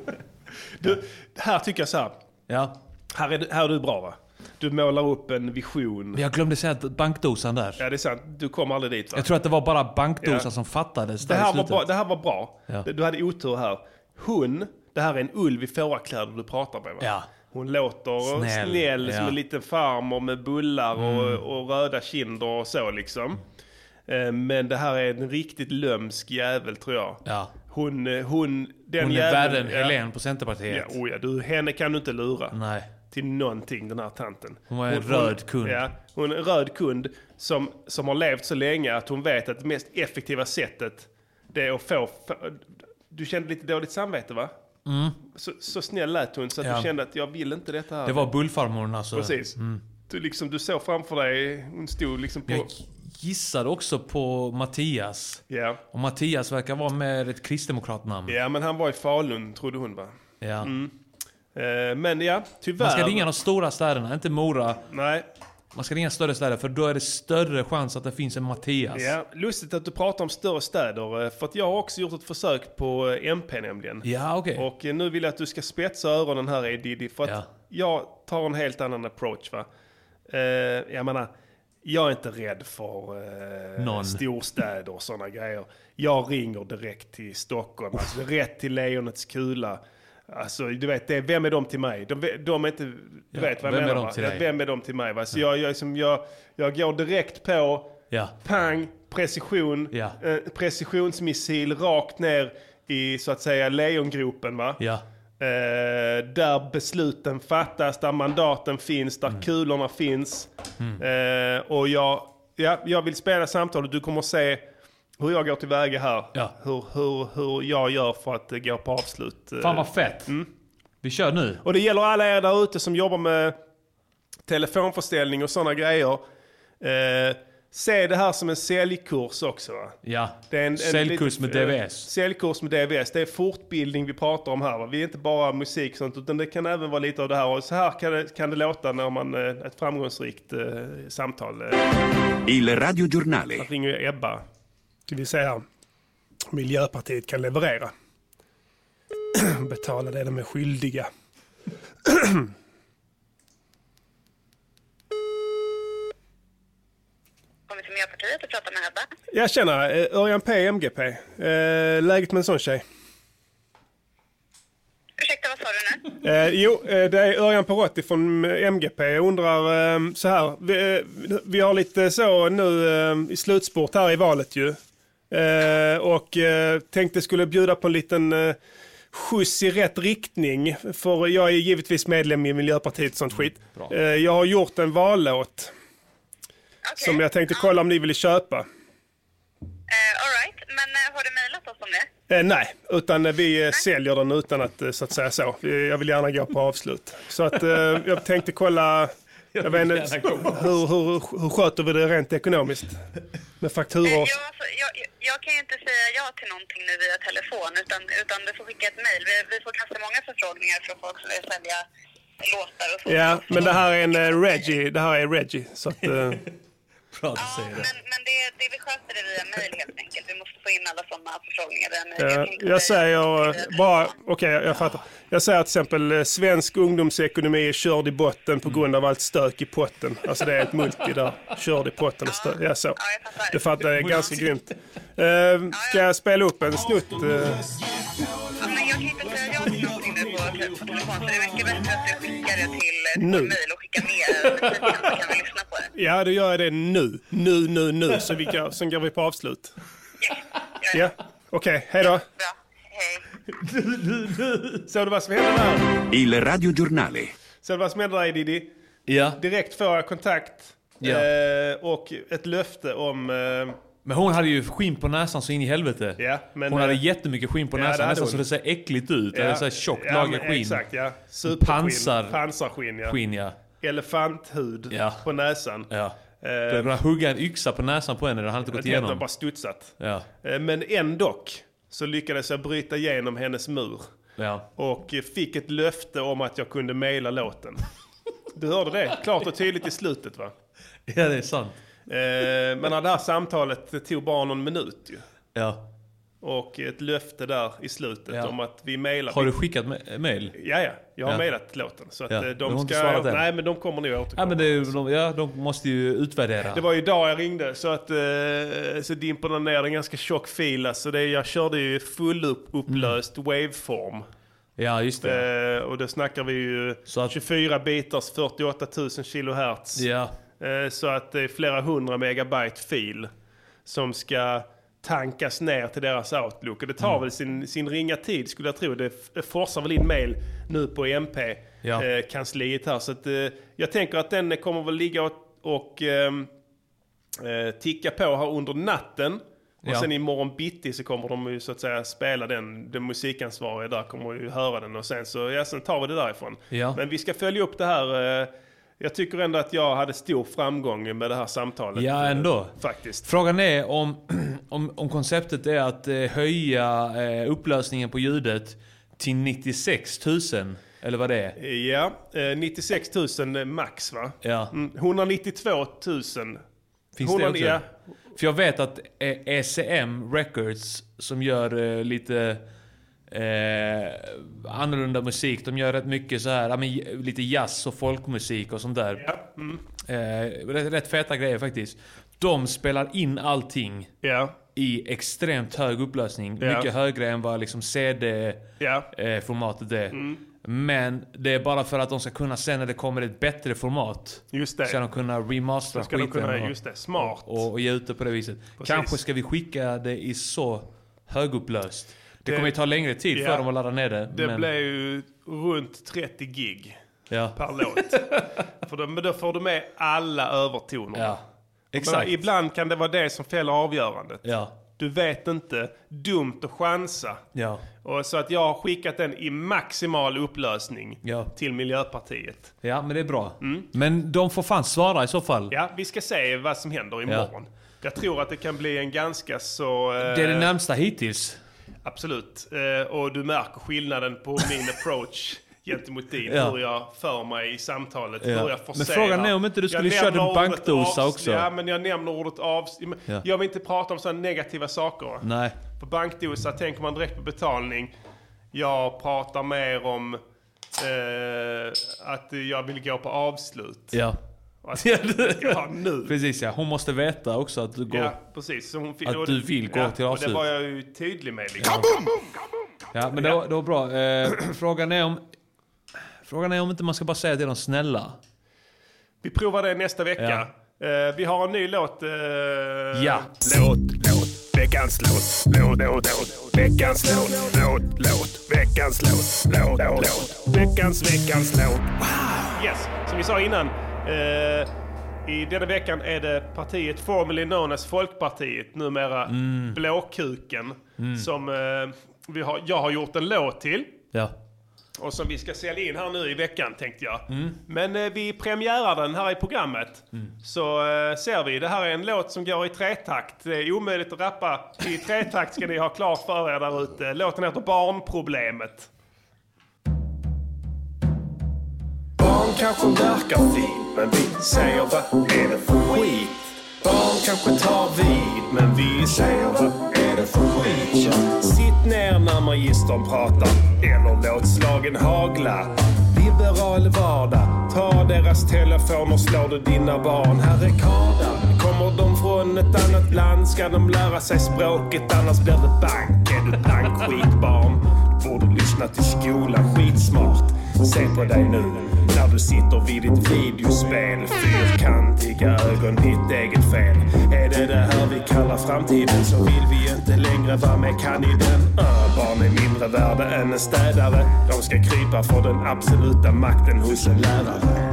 Du, här tycker jag så här. Ja. Här är, du, här är du bra va? Du målar upp en vision. Jag glömde säga att bankdosan där. Ja det är sant, du kom aldrig dit va? Jag tror att det var bara bankdosan Ja. som fattades Det här, var bra, det här var bra. Ja. Du hade otur här. Hon, det här är en ulv i fårakläder du pratar med va? Ja. Hon låter Snäll, snäll, ja. som en liten farmor med bullar och, Mm. och röda kinder och så liksom. Eh, Men det här är en riktigt lömsk jävel tror jag. Ja. Hon, eh, hon, den Hon är jäveln, värre än ja. Helene på Centerpartiet. Ja, oh ja, du, henne kan du inte lura. Nej. Till någonting den här tanten. Hon var en röd kund. Ja, hon är en röd kund som, som har levt så länge att hon vet att det mest effektiva sättet det är att få... Du kände lite dåligt samvete va? Mm. Så, så snäll lät hon så att Ja. du kände att jag vill inte detta här. Det var bullfarmorn alltså. Precis. Mm. Du, liksom, du såg framför dig, hon stod liksom på... Jag gissade också på Mattias. Ja. Och Mattias verkar vara med ett kristdemokratnamn. Ja, men han var i Falun trodde hon va? Ja. Mm. Eh, men ja, tyvärr. Man ska ringa de stora städerna, inte Mora. Nej. Man ska ringa större städer för då är det större chans att det finns en Mattias. Ja, lustigt att du pratar om större städer. eh, För att jag har också gjort ett försök på eh, MP nämligen. Ja, okej. Och eh, nu vill jag att du ska spetsa öronen här Edidi. För att Ja. jag tar en helt annan approach va. Jag menar, jag är inte rädd för eh, Någon. storstäder och sådana grejer. Jag ringer direkt till Stockholm, alltså rätt till Lejonets kula. Alltså du vet, det är, vem är de till mig? De, de är inte, du Ja, vet vad jag vem är menar de till dig? Vem är de till mig? Va? Så jag, jag, liksom, jag, jag går direkt på, Ja. pang, precision, Ja. eh, precisionsmissil rakt ner i så att säga lejongropen va? Ja. Eh, där besluten fattas, där mandaten finns, där kulorna finns. Mm. Eh, och jag, ja, jag vill spela samtalet. Du kommer se hur jag går tillväga här. Ja. Hur, hur, hur jag gör för att eh, gå på avslut. eh. Fan vad fett. Vi kör nu. Och det gäller alla er där ute som jobbar med telefonförsäljning och sådana grejer. Eh, se det här som en säljkurs också. Va? Ja. Det är en, en Säljkurs lite- med eh, DVS. Säljkurs med DVS. Det är fortbildning vi pratar om här. Va? Vi är inte bara musik och sånt, utan det kan även vara lite av det här. Och så här kan det, kan det låta när man eh, ett framgångsrikt eh, samtal. Eh, Il radiogiornale. Här ringer ju Ebba. Det vill säga Miljöpartiet kan leverera. Betala det de är skyldiga. Kommer till Miljöpartiet och pratar med Ebba. Jag känner eh, Örjan P, MGP. Eh, läget med en sån tjej? Ursäkta, vad sa du nu? Eh, jo, eh, det är Örjan Perotti från MGP. Jag undrar eh, så här. Vi, vi har lite så nu i slutspurt här i valet ju. Eh, och eh, tänkte skulle bjuda på en liten eh, skjuts i rätt riktning. För jag är givetvis medlem i Miljöpartiet och sånt skit. Eh, jag har gjort en vallåt. Som jag tänkte kolla om ni ville köpa. Uh, Alright, men eh, har du mejlat oss om det? Eh, nej, utan eh, vi eh, säljer den utan att eh, så att säga så. Jag vill gärna gå på avslut. Så att eh, jag tänkte kolla, jag vet inte, hur, hur, hur sköter vi det rent ekonomiskt? Med fakturor? Ja, alltså, jag, jag- jag kan ju inte säga ja till någonting nu via telefon, utan, utan du får skicka ett mejl. Vi, vi får ganska många förfrågningar från folk som vill sälja låtar och så. Ja, men det här är en eh, Reggie. Det här är Reggie. Så att, eh, Bra att du säger det. Men, men det, det, vi sköter det via mejl helt enkelt. Vi måste få in alla sådana förfrågningar via mejl. eh, kan inte jag säga- säger eh, bara, okej jag fattar. Jag säger att till exempel eh, svensk ungdomsekonomi är körd i botten på grund av allt stök i potten. Alltså det är ett multi där, körd i potten och stök. Ja, så. Det fattar jag, är ganska grymt. Eh, ska jag spela upp en snutt? eh? Ja, telefon, så det är mycket bättre att du skickar det till, till Nu. mejl och skickar med så kan vi lyssna på det. Ja, då gör jag det nu. Nu, nu, nu. Så vi går, sen går vi på avslut. Ja, okej. Hej då. Såg du vad som hände där? Il radiogiornale. Såg du vad som hände där Diddy? Ja. Direkt får jag kontakt. Ja. Eh, och ett löfte om... Eh, Men hon hade ju skinn på näsan så in i helvete. Ja, men, hon hade eh, jättemycket skinn på ja, det näsan, nästan hon. så det ser äckligt ut. Eller så här tjockt ja, lager skinn. Exakt, ja. Superskinn. Pansar. Pansarskinn, ja. Skinn, ja. Elefanthud Ja. på näsan. Ja. Eh, kunnat hugga en yxa på näsan på henne, det hade inte gått igenom. bara studsat. Ja. Eh, Men ändock så lyckades jag bryta igenom hennes mur. Ja. Och fick ett löfte om att jag kunde mejla låten. Du hörde det? Klart och tydligt i slutet va? Ja, det är sant. Eh, men det här samtalet tog bara någon minut ju. Ja. Och ett löfte där i slutet Ja. om att vi mejlar. Har du skickat ma- mail? Ja, ja. Jag har Ja. mejlat låten. Så att Ja. eh, de inte ska... Nej, men de kommer nog återkomma. Ja, men ju- de, ja, de måste ju utvärdera. Det var ju idag jag ringde så att eh, så dimperna ner en ganska tjock fil. Alltså det, jag körde ju full upp, upplöst waveform. Ja, just det. Eh, och då snackar vi ju 24 bitars 48 000 kilohertz. Ja. Eh, så att det är flera hundra megabyte fil som ska tankas ner till deras Outlook. Och det tar Mm. väl sin, sin ringa tid skulle jag tro. Det forsar väl in mail nu på MP, Ja. eh, här. Så att, eh, jag tänker att den kommer väl ligga och, och ehm, eh, ticka på här under natten. Och Ja. sen imorgon bitti så kommer de ju så att säga spela den, den musikansvariga där kommer ju höra den och sen så, ja sen tar vi det därifrån. Ja. Men vi ska följa upp det här. Jag tycker ändå att jag hade stor framgång med det här samtalet. Ja, ändå. eh, Faktiskt. Frågan är om, om, om konceptet är att eh, höja eh, upplösningen på ljudet till 96 000. Eller vad det är. Ja, eh, 96 000 max va? Ja. Mm, 192 000. Finns det 100 också? Ja, För jag vet att ECM Records som gör lite eh, annorlunda musik. De gör rätt mycket så här, ja, lite jazz och folkmusik och sånt där. mm. Eh, rätt, rätt feta grejer faktiskt. De spelar in allting Ja. i extremt hög upplösning. Ja. Mycket högre än vad liksom Ja. CD-formatet är. Mm. Men det är bara för att de ska kunna sen när det kommer ett bättre format. Just det. Ska de kunna remastera ska skiten kunna- och- just det, smart. Och, och ge ut det på det viset. Precis. Kanske ska vi skicka det i så högupplöst. Det, kommer ju ta längre tid Ja. för dem att ladda ner det. Det men, blev ju runt 30 gig Ja. per låt. för då, men då får du med alla övertoner. Ja. Exakt. Men ibland kan det vara det som fäller avgörandet. Ja. du vet inte, dumt att chansa. Ja. Och så att jag har skickat den i maximal upplösning Ja. till Miljöpartiet. Ja, men det är bra. Men de får fan svara i så fall. Ja, vi ska se vad som händer imorgon. Jag tror att det kan bli en ganska så... eh, Det är det närmsta hittills. Absolut. Eh, och du märker skillnaden på min approach gentemot din. Ja. Hur jag för mig i samtalet. Ja. Hur jag Men forcerar. frågan är om inte du skulle kört en bankdosa också. Ja, men jag nämner ordet av. Ja. Jag vill inte prata om sådana negativa saker. Nej. På bankdosa tänker man direkt på betalning. Jag pratar mer om eh, att jag vill gå på avslut. Ja. Och Att, ja, nu. Precis ja, hon måste veta också att du går... Ja, precis. Så hon Att och du vill gå ja, till och avslut. Det var jag ju tydlig med. Liksom. Ja, men det var, det var bra. Eh, frågan är om... Frågan är om inte man ska bara säga till de snälla. Vi provar det nästa vecka. Eh, vi har en ny låt. eh, Ja. Låt, låt, veckans låt, låt, låt, låt, veckans låt, låt, låt, veckans låt, låt, låt, låt, veckans, veckans låt. Yes, som vi sa innan. Eh, I denna veckan är det partiet formerly known as Folkpartiet, numera Mm. Blåkuken, som eh, vi har, jag har gjort en låt till. Ja. Och som vi ska sälja in här nu i veckan tänkte jag. Mm. Men eh, vi premiärar den här i programmet. Så eh, ser vi, det här är en låt som går i tretakt. Det är omöjligt att rappa i tretakt ska ni ha klart för er där ute. Låten heter Barnproblemet. Kanske verkar fin, men vi säger vad är det för skit? Barn kanske tar vid, men vi säger vad är det för skit? Ja. Sitt ner när magistern pratar, eller låt slagen hagla. Liberal vardag, ta deras telefon och du dina barn. Här är kardan. Kommer de från ett annat land ska de lära sig språket, annars blir det bank. Är du pank, skitbarn? Borde lyssna till skolan, skitsmart. Se på dig nu du sitter vid ditt videospel. Fyrkantiga ögon, ditt eget fel. Är det det här vi kallar framtiden så vill vi inte längre vara med kan i den. Uh, barn är mindre värda än en städare. De ska krypa för den absoluta makten hos en lärare.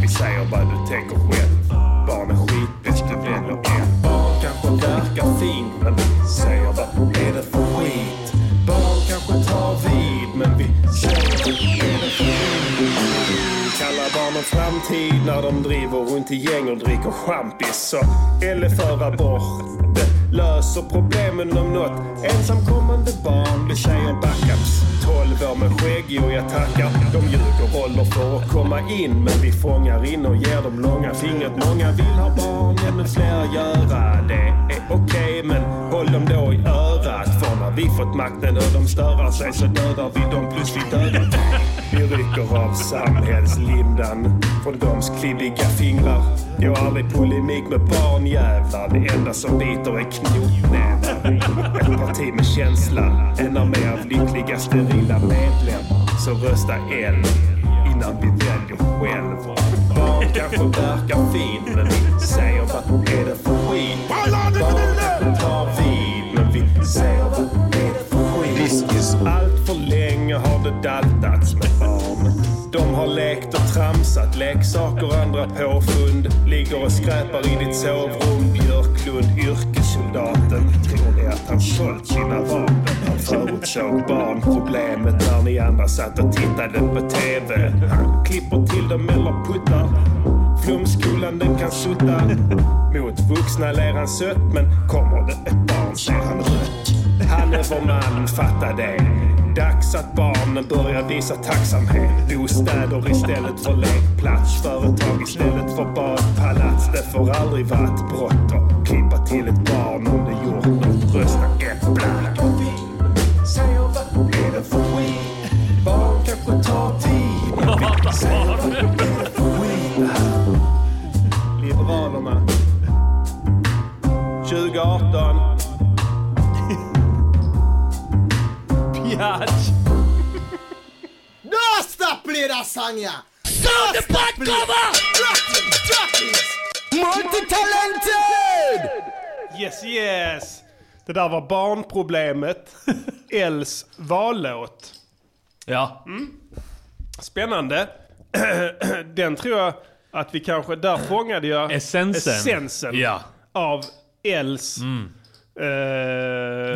Vi säger vad du tänker själv. Barn är skitbäst du väljer en. Barn kanske verkar fint, men vi säger vad är det för skit? Barn kanske tar vid, men vi säger vad är det för skit? En framtid när de driver runt i gäng och dricker champis. Så eller för abort. Löser problemen om något. Ensamkommande barn, blir tjejer backups. 12 år med skägg, jo jag tackar. De ljuger och håller för att komma in. Men vi fångar in och ger dem långa fingret. Många vill ha barn, ja men fler göra det. är okej, men håll dem då i örat. För när vi fått makten och de störar sig så dödar vi dem plus vi dödar dem. Vi rycker av samhällslindan från doms klibbiga fingrar. Går aldrig polemik med barnjävlar. Det enda som biter är knotnävar. Ett parti med känsla, en armé av lyckliga sterila medlemmar. Så rösta L innan vi väljer själv. Barn kanske verkar fint, men vi säger vad är det för skit? Barn tar vid, men vi säger vad är det för skit? Allt för länge har det daltats med. De har lekt och tramsat, leksaker och andra påfund. Ligger och skräpar i ditt sovrum. Björklund, yrkessoldaten. Tror ni att han sålt sina vapen? Han förutsåg barnproblemet när ni andra satt och tittade på TV. Han klipper till dem eller puttar. Flumskolan den kan sutta. Mot vuxna ler han sött, men kommer det ett barn ser han rött. Han är vår man, fatta det. Dags att barnen börjar visa tacksamhet. Bostäder istället för lekplats. Företag istället för badpalats. Det får aldrig varit bråttom. klippa till ett barn om det gjort något. Rösta äppla. Säger vad är det för skit? Barn kanske tar tid. Det där var barnproblemet. Els vallåt. Ja. Mm. Spännande. Den tror jag att vi kanske... Där fångade jag Essensen. essensen Ja. av Els Eh,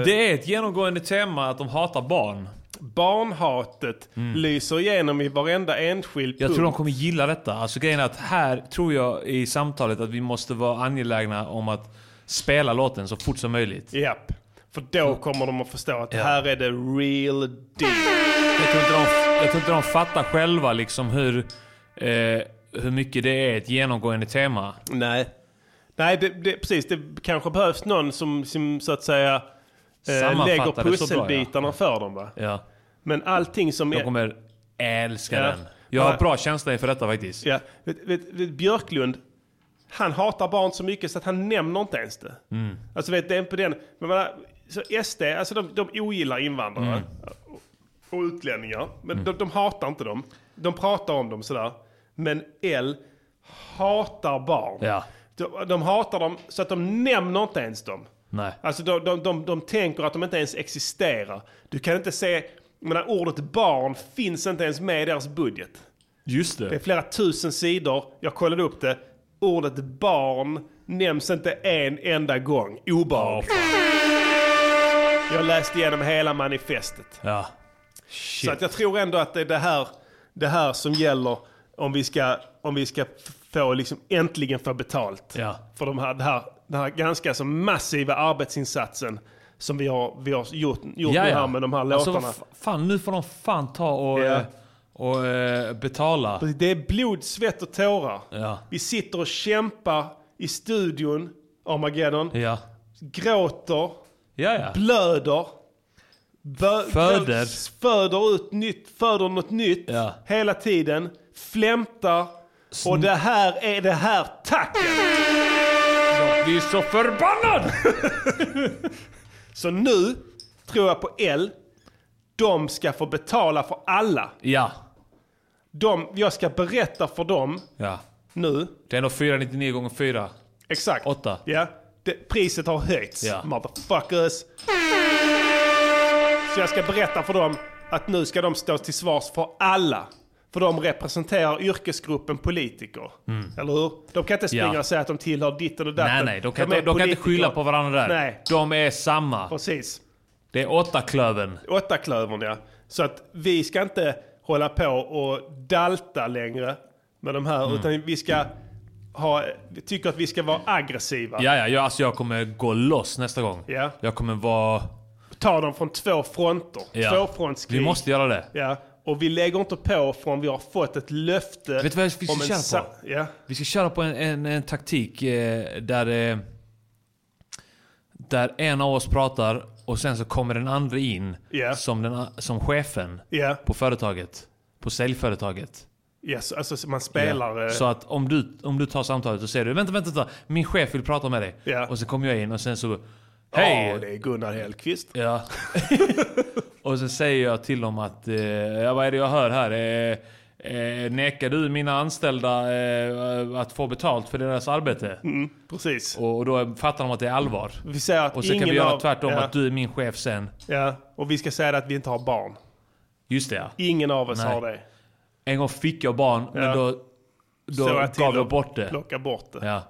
Det är ett genomgående tema att de hatar barn. Barnhatet lyser igenom i varenda enskild Mm. Jag tror de punkt. kommer gilla detta. Alltså grejen är att här tror jag i samtalet att vi måste vara angelägna om att spela låten så fort som möjligt. Japp. För då kommer de att förstå att Ja. här är det real deal. Jag tror inte de, jag tror inte de fattar själva liksom hur, eh, hur mycket det är ett genomgående tema. Nej. Nej, det, det, precis. Det kanske behövs någon som, som så att säga eh, lägger pusselbitarna ja. för dem. Va? Ja. Men allting som är... kommer älska Ja. den. Jag har bra känsla inför detta faktiskt. Ja, vet, vet, vet, Björklund, han hatar barn så mycket så att han nämner inte ens det. Mm. Alltså vet, det är på den... Men man, så SD, alltså de, de ogillar invandrare Mm. och, och utlänningar. Men de, de hatar inte dem. De pratar om dem sådär. Men L hatar barn. Ja. De, de hatar dem så att de nämner inte ens dem. Nej. Alltså de, de, de, de tänker att de inte ens existerar. Du kan inte se, menar, ordet barn finns inte ens med i deras budget. Just Det är det. flera tusen sidor, jag kollade upp det. Ordet barn nämns inte en enda gång. Obarn. jag läste igenom hela manifestet. Ja. Så att jag tror ändå att det är det här, det här som gäller om vi ska, om vi ska få liksom äntligen få betalt. Ja. För de här, det här, den här ganska så massiva arbetsinsatsen som vi har, vi har gjort, gjort nu här med de här Alltså, låtarna. fa- fan, nu får de fan ta och, Ja. Och eh, betala. Det är blod, svett och tårar. Ja. Vi sitter och kämpar i studion, Armageddon. Ja. Gråter, Ja, ja. blöder. Bö- Föder. Föder ut nytt, föder något nytt. Ja. Hela tiden. Flämtar. Och det här är det här tacken. Jag blir så förbannad! Så nu tror jag på L. De ska få betala för alla. Ja. De, jag ska berätta för dem Ja. nu. Det är ändå 499 gånger 4. Exakt. Åtta. Ja. Det, priset har höjts. Ja. Motherfuckers. Så jag ska berätta för dem att nu ska de stå till svars för alla. För de representerar yrkesgruppen politiker. Eller hur? De kan inte springa Mm. Ja. och säga att de tillhör ditten och datten. Nej, nej. De kan, är inte, de kan inte politiker. skylla på varandra där. Nej, De är samma. precis. Det är åtta klöven. Åtta klövern ja. Så att vi ska inte hålla på och dalta längre med de här. Mm. Utan vi ska ha, vi tycker att vi ska vara aggressiva. Ja, ja. Jag, alltså, jag kommer gå loss nästa gång. Ja. Jag kommer vara... Ta dem från två fronter. Ja. Tvåfrontskrig. Vi måste göra det. Ja. Och vi lägger inte på förrän vi har fått ett löfte. Vet du vad vi ska om köra på? Ja. Vi ska köra på en, en, en taktik eh, där, eh, där en av oss pratar och sen så kommer den andra in Ja. som, den, som chefen Ja. på företaget. På säljföretaget. Yes, alltså så man spelar... Ja. eh, Så att om du, om du tar samtalet och säger du vänta, vänta, vänta, min chef vill prata med dig. Och så kommer jag in och sen så Hej! Ja, det är Gunnar Hellqvist. Ja. och så säger jag till dem att, eh, ja, vad är det jag hör här? Eh, eh, nekar du mina anställda eh, att få betalt för deras arbete? Mm, precis. Och, och då fattar de att det är allvar. Vi säger att och så kan vi göra av- tvärtom, ja. att du är min chef sen. Ja, och vi ska säga att vi inte har barn. Just det ja. Ingen av oss Nej. har det. En gång fick jag barn, Ja. men då, då jag gav jag bort det. Plocka bort det. Ja.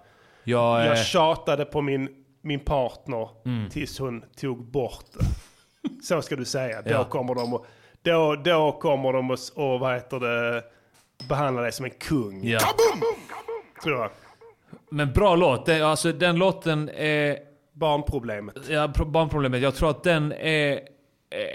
Jag, eh, Jag tjatade på min, min partner Mm. tills hon tog bort det. Så ska du säga. Då Ja. kommer de och, då, då kommer de och, och vad heter det, behandla dig som en kung. Ja. Tror jag. Men bra låt. Det, alltså, den låten är... Barnproblemet. Ja, pro- barnproblemet. Jag tror att den är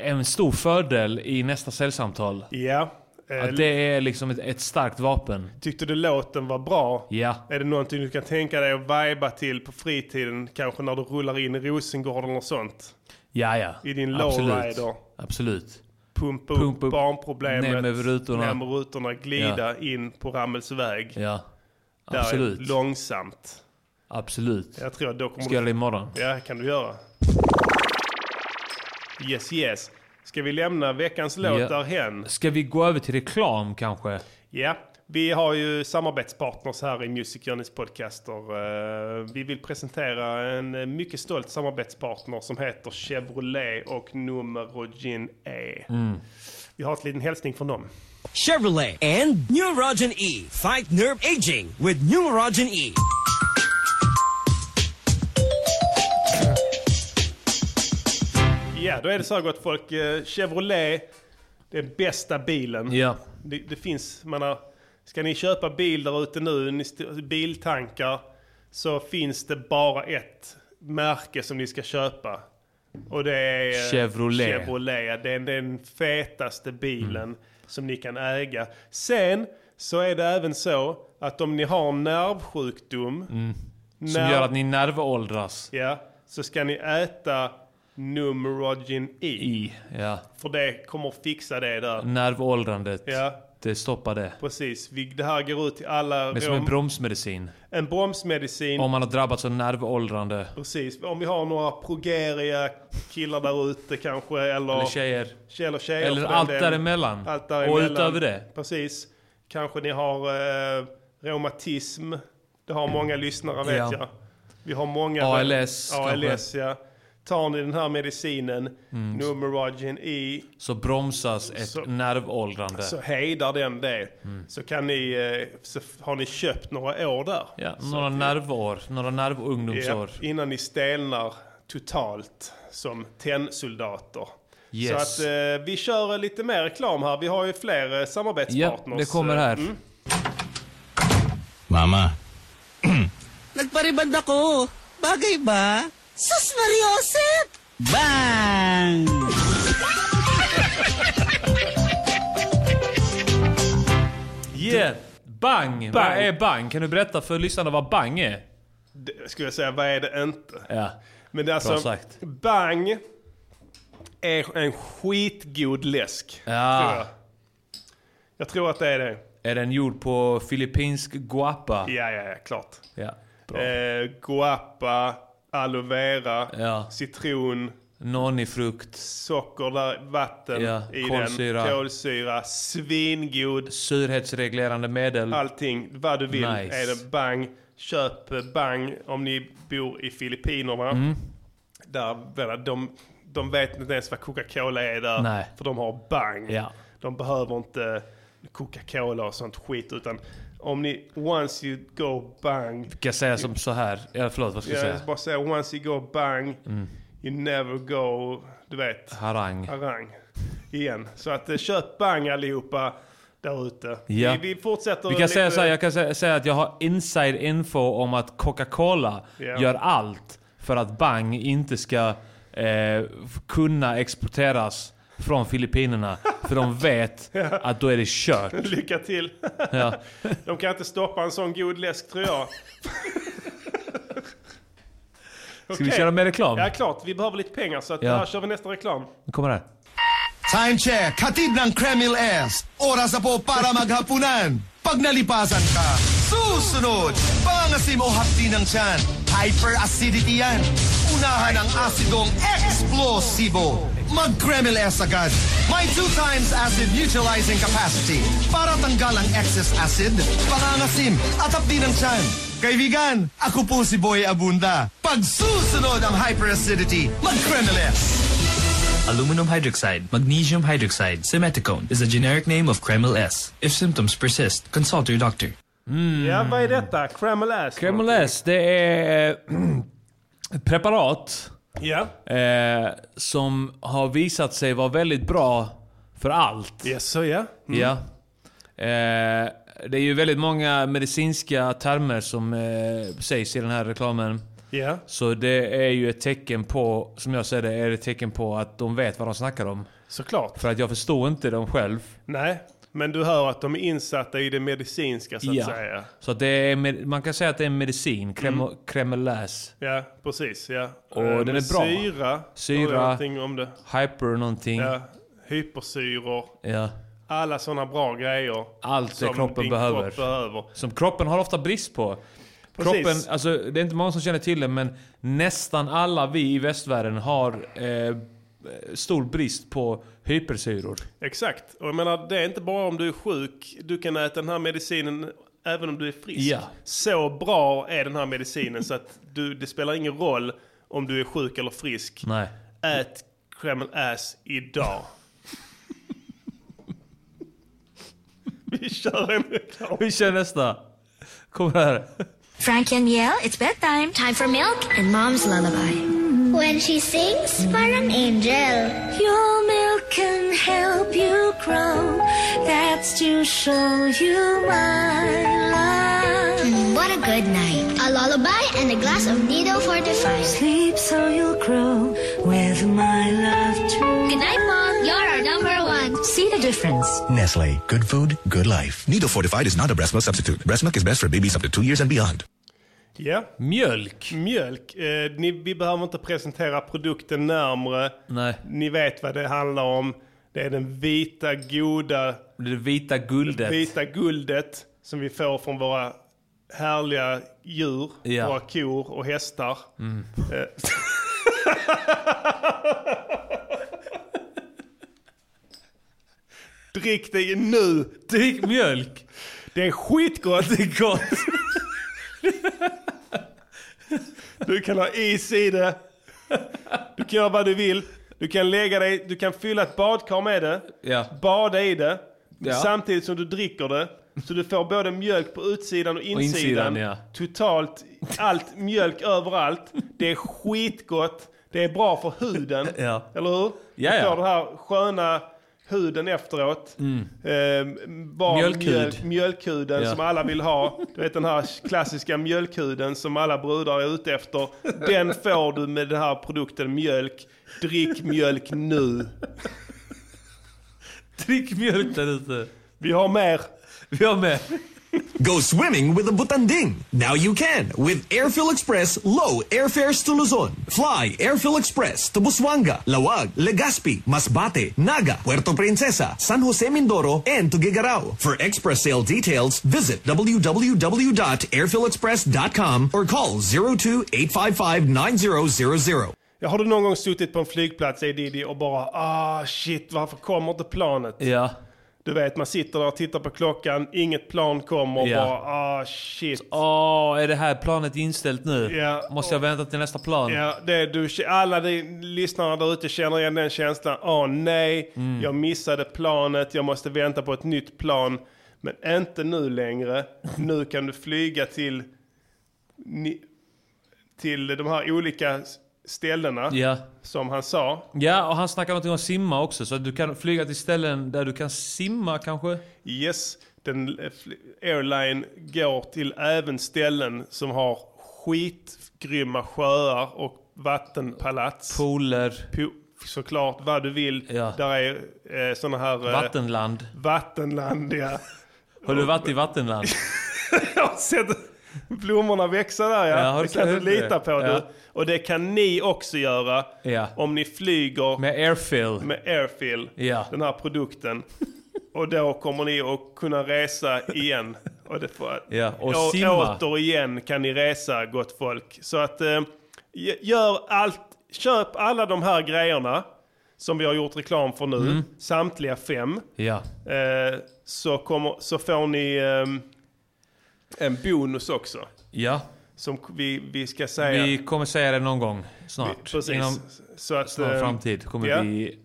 en stor fördel i nästa säljsamtal. Ja. eh, Att det är liksom ett, ett starkt vapen. Tyckte du låten var bra? Ja. Är det någonting du kan tänka dig att viba till på fritiden? Kanske när du rullar in i Rosengård eller något sånt? Ja, ja. I din Absolut. lowrider? Absolut. Pumpa Pumpa upp upp, barnproblemet. ner med rutorna. Ner med rutorna. Glida in på Rammelsväg. Ja. Där Absolut. Är långsamt. Absolut. Jag tror då kommer Ska göra det imorgon. Ja, kan du göra. Yes, yes. Ska vi lämna veckans låt Ja. därhen? Ska vi gå över till reklam kanske? Ja, vi har ju samarbetspartners här i Music Journeys podcaster. Eh, Vi vill presentera en eh, mycket stolt samarbetspartner som heter Chevrolet och Numero Gin E. Mm. Vi har en liten hälsning från dem. Chevrolet and Neurogen E. Fight nerve aging with Neurogen E. Ja, då är det så här gott folk. Eh, Chevrolet, är bästa bilen. Ja. Det, det finns, man har, ska ni köpa bil där ute nu, biltankar, så finns det bara ett märke som ni ska köpa. Och det är eh, Chevrolet. Chevrolet. Det är den fetaste bilen Mm. som ni kan äga. Sen så är det även så att om ni har nervsjukdom, Mm. Som nerv- gör att ni nervåldras. Ja, så ska ni äta Numerogen E. I, ja. För det kommer att fixa det där. Nervåldrandet. Ja. Det stoppar det. Precis. Vi, det här går ut till alla... Är som en rom- bromsmedicin. en bromsmedicin. Om man har drabbats av nervåldrande. Precis. Om vi har några progeria killar där ute kanske. Eller, Eller tjejer. Eller tjejer Eller allt däremellan. Allt Och däremellan. utöver det. Precis. Kanske ni har eh, reumatism. Det har många lyssnare vet Ja. jag. Vi har många... ALS ALS ja. Tar ni den här medicinen, Mm. Numerogen E, Så bromsas ett Så- nervåldrande. så hejdar den det. Mm. Så kan ni, eh, så har ni köpt några år där. Ja, Så några att- nervår. Några nervungdomsår. Ja, innan ni stelnar totalt som tennsoldater. Yes. Så att eh, vi kör lite mer reklam här. Vi har ju fler eh, samarbetspartners. Ja, det kommer här. Mm. Mama, Nagpariband ako. Bagay ba? Sus Mariosep! Bang! Yeah! Bang! Vad är bang? Kan du berätta för lyssnarna vad bang är? Det, skulle jag säga, vad är det inte? Ja. Men det är Bra alltså, sagt. Bang är en skitgod läsk. Ja. Tror jag. jag tror att det är det. Är den gjord på filippinsk guapa? Ja, ja, ja, klart. Ja. Bra. Eh, guapa, aloe vera, Ja. citron, Nonifrukt. socker, där, vatten Ja, i kolsyra. den, kolsyra, svingod, Surhetsreglerande medel. allting, vad du vill Nice. är det bang. Köp bang om ni bor i Filippinerna. Mm. Där, de, de vet inte ens vad Coca-Cola är där, Nej. för de har bang. Ja. De behöver inte Coca-Cola och sånt skit, utan om ni, once you go bang, Ska jag säga som så här? Ja, förlåt, vad ska jag jag säga? bara säga once you go bang, Mm. you never go, du vet, Harang. harang. Igen. Så att eh, köp bang allihopa där ute. Ja. Vi, vi fortsätter Vi kan lite- säga så här, jag kan säga, säga att jag har inside info om att Coca-Cola Ja. gör allt för att Bang inte ska eh, kunna exporteras från Filippinerna. För de vet att då är det kört. Lycka till. Ja. De kan inte stoppa en sån god läsk tror jag. Ska vi Okej. köra med reklam? Ja, klart. Vi behöver lite pengar så att Ja. här kör vi nästa reklam. Nu kommer det här. Time check, hatid ng Kremil S. Oras na po para maghapunan. Pag nalipasan ka, susunod, pangasim o hapdi ng tiyan. Hyperacidity yan. Unahan ang asidong eksplosibo. Mag-Kremil S agad. May two times acid neutralizing capacity para tanggal ang excess acid, pangangasim at hapdi ng tiyan. Kaibigan, ako po si Boy Abunda. Pag susunod ang hyperacidity, mag-Kremil S. Aluminum hydroxide, magnesium hydroxide, simeticone is a generic name of Kreml S. If symptoms persist, consult your doctor. Ja, vad är detta? Kreml ass? Kreml S, det är ett preparat Ja. eh, som har visat sig vara väldigt bra för allt. Yes, så ja. Mm. Ja. Eh, det är ju väldigt många medicinska termer som eh, sägs i den här reklamen. Ja. Så det är ju ett tecken på, som jag ser det, är det ett tecken på att de vet vad de snackar om. Såklart. För att jag förstår inte dem själv. Nej, men du hör att de är insatta i det medicinska så att Ja. säga. Så det är, man kan säga att det är en medicin, krem, Mm. kremeläs. Ja, precis. Ja. Och Eh, den är bra. Syra. Syra. Om det? Hyper någonting. Ja. Hypersyror. Ja. Alla sådana bra grejer. Allt det kroppen behöver. kropp behöver. Som kroppen har ofta brist på. Precis. Kroppen, alltså, det är inte många som känner till det, men nästan alla vi i västvärlden har eh, stor brist på hypersyror. Exakt. Och jag menar, det är inte bara om du är sjuk. Du kan äta den här medicinen även om du är frisk. Ja. Så bra är den här medicinen så att du, det spelar ingen roll om du är sjuk eller frisk. Nej. Ät Kreml ass idag. Vi kör en reklam. Vi kör nästa. Kom här. Frank and Yale, it's bedtime. Time for milk and mom's lullaby. When she sings, parang angel. Your milk can help you grow. That's to show you my love. Mm, what a good night. A lullaby and a glass of Nido Fortified. Sleep so you'll grow with my love too. Good night, Mom. You're our number one. See the difference. Nestle, good food, good life. Nido Fortified is not a breast milk substitute. Breast milk is best for babies up to two years and beyond. Ja. Mjölk. Mjölk. Eh, ni, vi behöver inte presentera produkten närmre. Nej. Ni vet vad det handlar om. Det är den vita, goda... Det vita guldet. Vita guldet som vi får från våra härliga djur. Ja. Våra kor och hästar. Mm. Drick det nu! Drick mjölk! Det är skitgott! Det är gott! Du kan ha is i det. Du kan göra vad du vill. Du kan lägga dig, du kan fylla ett badkar med det. Ja. Bada i det. Ja. Samtidigt som du dricker det. Så du får både mjölk på utsidan och insidan. insidan, ja. Totalt, allt mjölk överallt. Det är skitgott. Det är bra för huden. Ja. Eller hur? Du får den här sköna huden efteråt. Mm. Eh, Mjölkhud. Mjölk, mjölkhuden Ja. som alla vill ha. Du vet den här klassiska mjölkhuden som alla brudar är ute efter. Den får du med den här produkten mjölk. Drick mjölk nu. Drick mjölk där ute. Vi har mer. Vi har mer. Go swimming with a Butanding. Now you can with Airfill Express low airfares to Luzon. Fly Airfill Express to Busuanga, Lawag, Legazpi, Masbate, Naga, Puerto Princesa, San Jose Mindoro, and to Gigarao. For express sale details, visit www.airfillexpress.com or call 02-855-9000. Ja, har du någon gång suttit på en flygplats, säger Diddy, och bara ah shit, varför kommer inte planet? Ja. Du vet, man sitter där och tittar på klockan, inget plan kommer och Ja. bara ah shit. Åh, är det här planet inställt nu? Ja. Måste jag vänta till nästa plan? Ja, du, alla de lyssnarna där ute känner igen den känslan. Åh nej, Mm. jag missade planet, jag måste vänta på ett nytt plan. Men inte nu längre. Nu kan du flyga till, till de här olika ställena, Ja. som han sa. Ja, och han snackar någonting om simma också. Så du kan flyga till ställen där du kan simma kanske? Yes, den eh, airline går till även ställen som har skitgrymma sjöar och vattenpalats. Pooler. Po- såklart vad du vill. Ja. Där är eh, sådana här... Eh, Vattenland. Vattenland, ja. Har du varit i vattenland? Jag har sett blommorna växa där ja. Ja, det kan du lita på Ja. du. Och det kan ni också göra. Ja. Om ni flyger Med airfill. med Airfill, Ja. den här produkten. Och då kommer ni att kunna resa igen. Och, det får, Ja, och å- simma. Återigen kan ni resa, gott folk. Så att eh, gör allt, köp alla de här grejerna som vi har gjort reklam för nu. Mm. Samtliga fem. Ja. Eh, så, kommer, så får ni ehm, en bonus också. Ja. Som vi, vi ska säga. Vi kommer säga det någon gång snart. Vi- precis. Inom Så att, snar eh, framtid kommer ja. vi...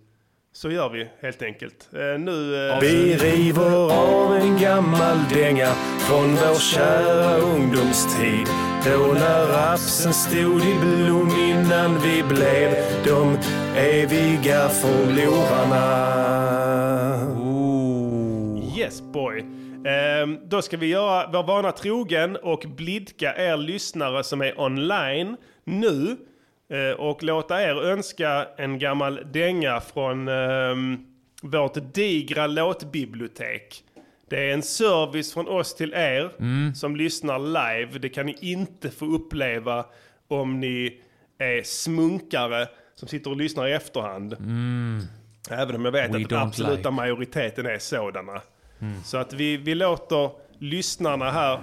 Så gör vi helt enkelt. Eh, nu... eh, Vi river av en gammal dänga från vår kära ungdomstid. Då när rapsen stod i blom innan vi blev de eviga förlorarna. Yes boy. Ehm, då ska vi göra vår vana trogen och blidka er lyssnare som är online nu. eh, och låta er önska en gammal dänga från ehm, vårt digra låtbibliotek. Det är en service från oss till er Mm. som lyssnar live. Det kan ni inte få uppleva om ni är smunkare som sitter och lyssnar i efterhand. Mm. Även om jag vet We att den absoluta like. majoriteten är sådana. Mm. Så att vi, vi låter lyssnarna här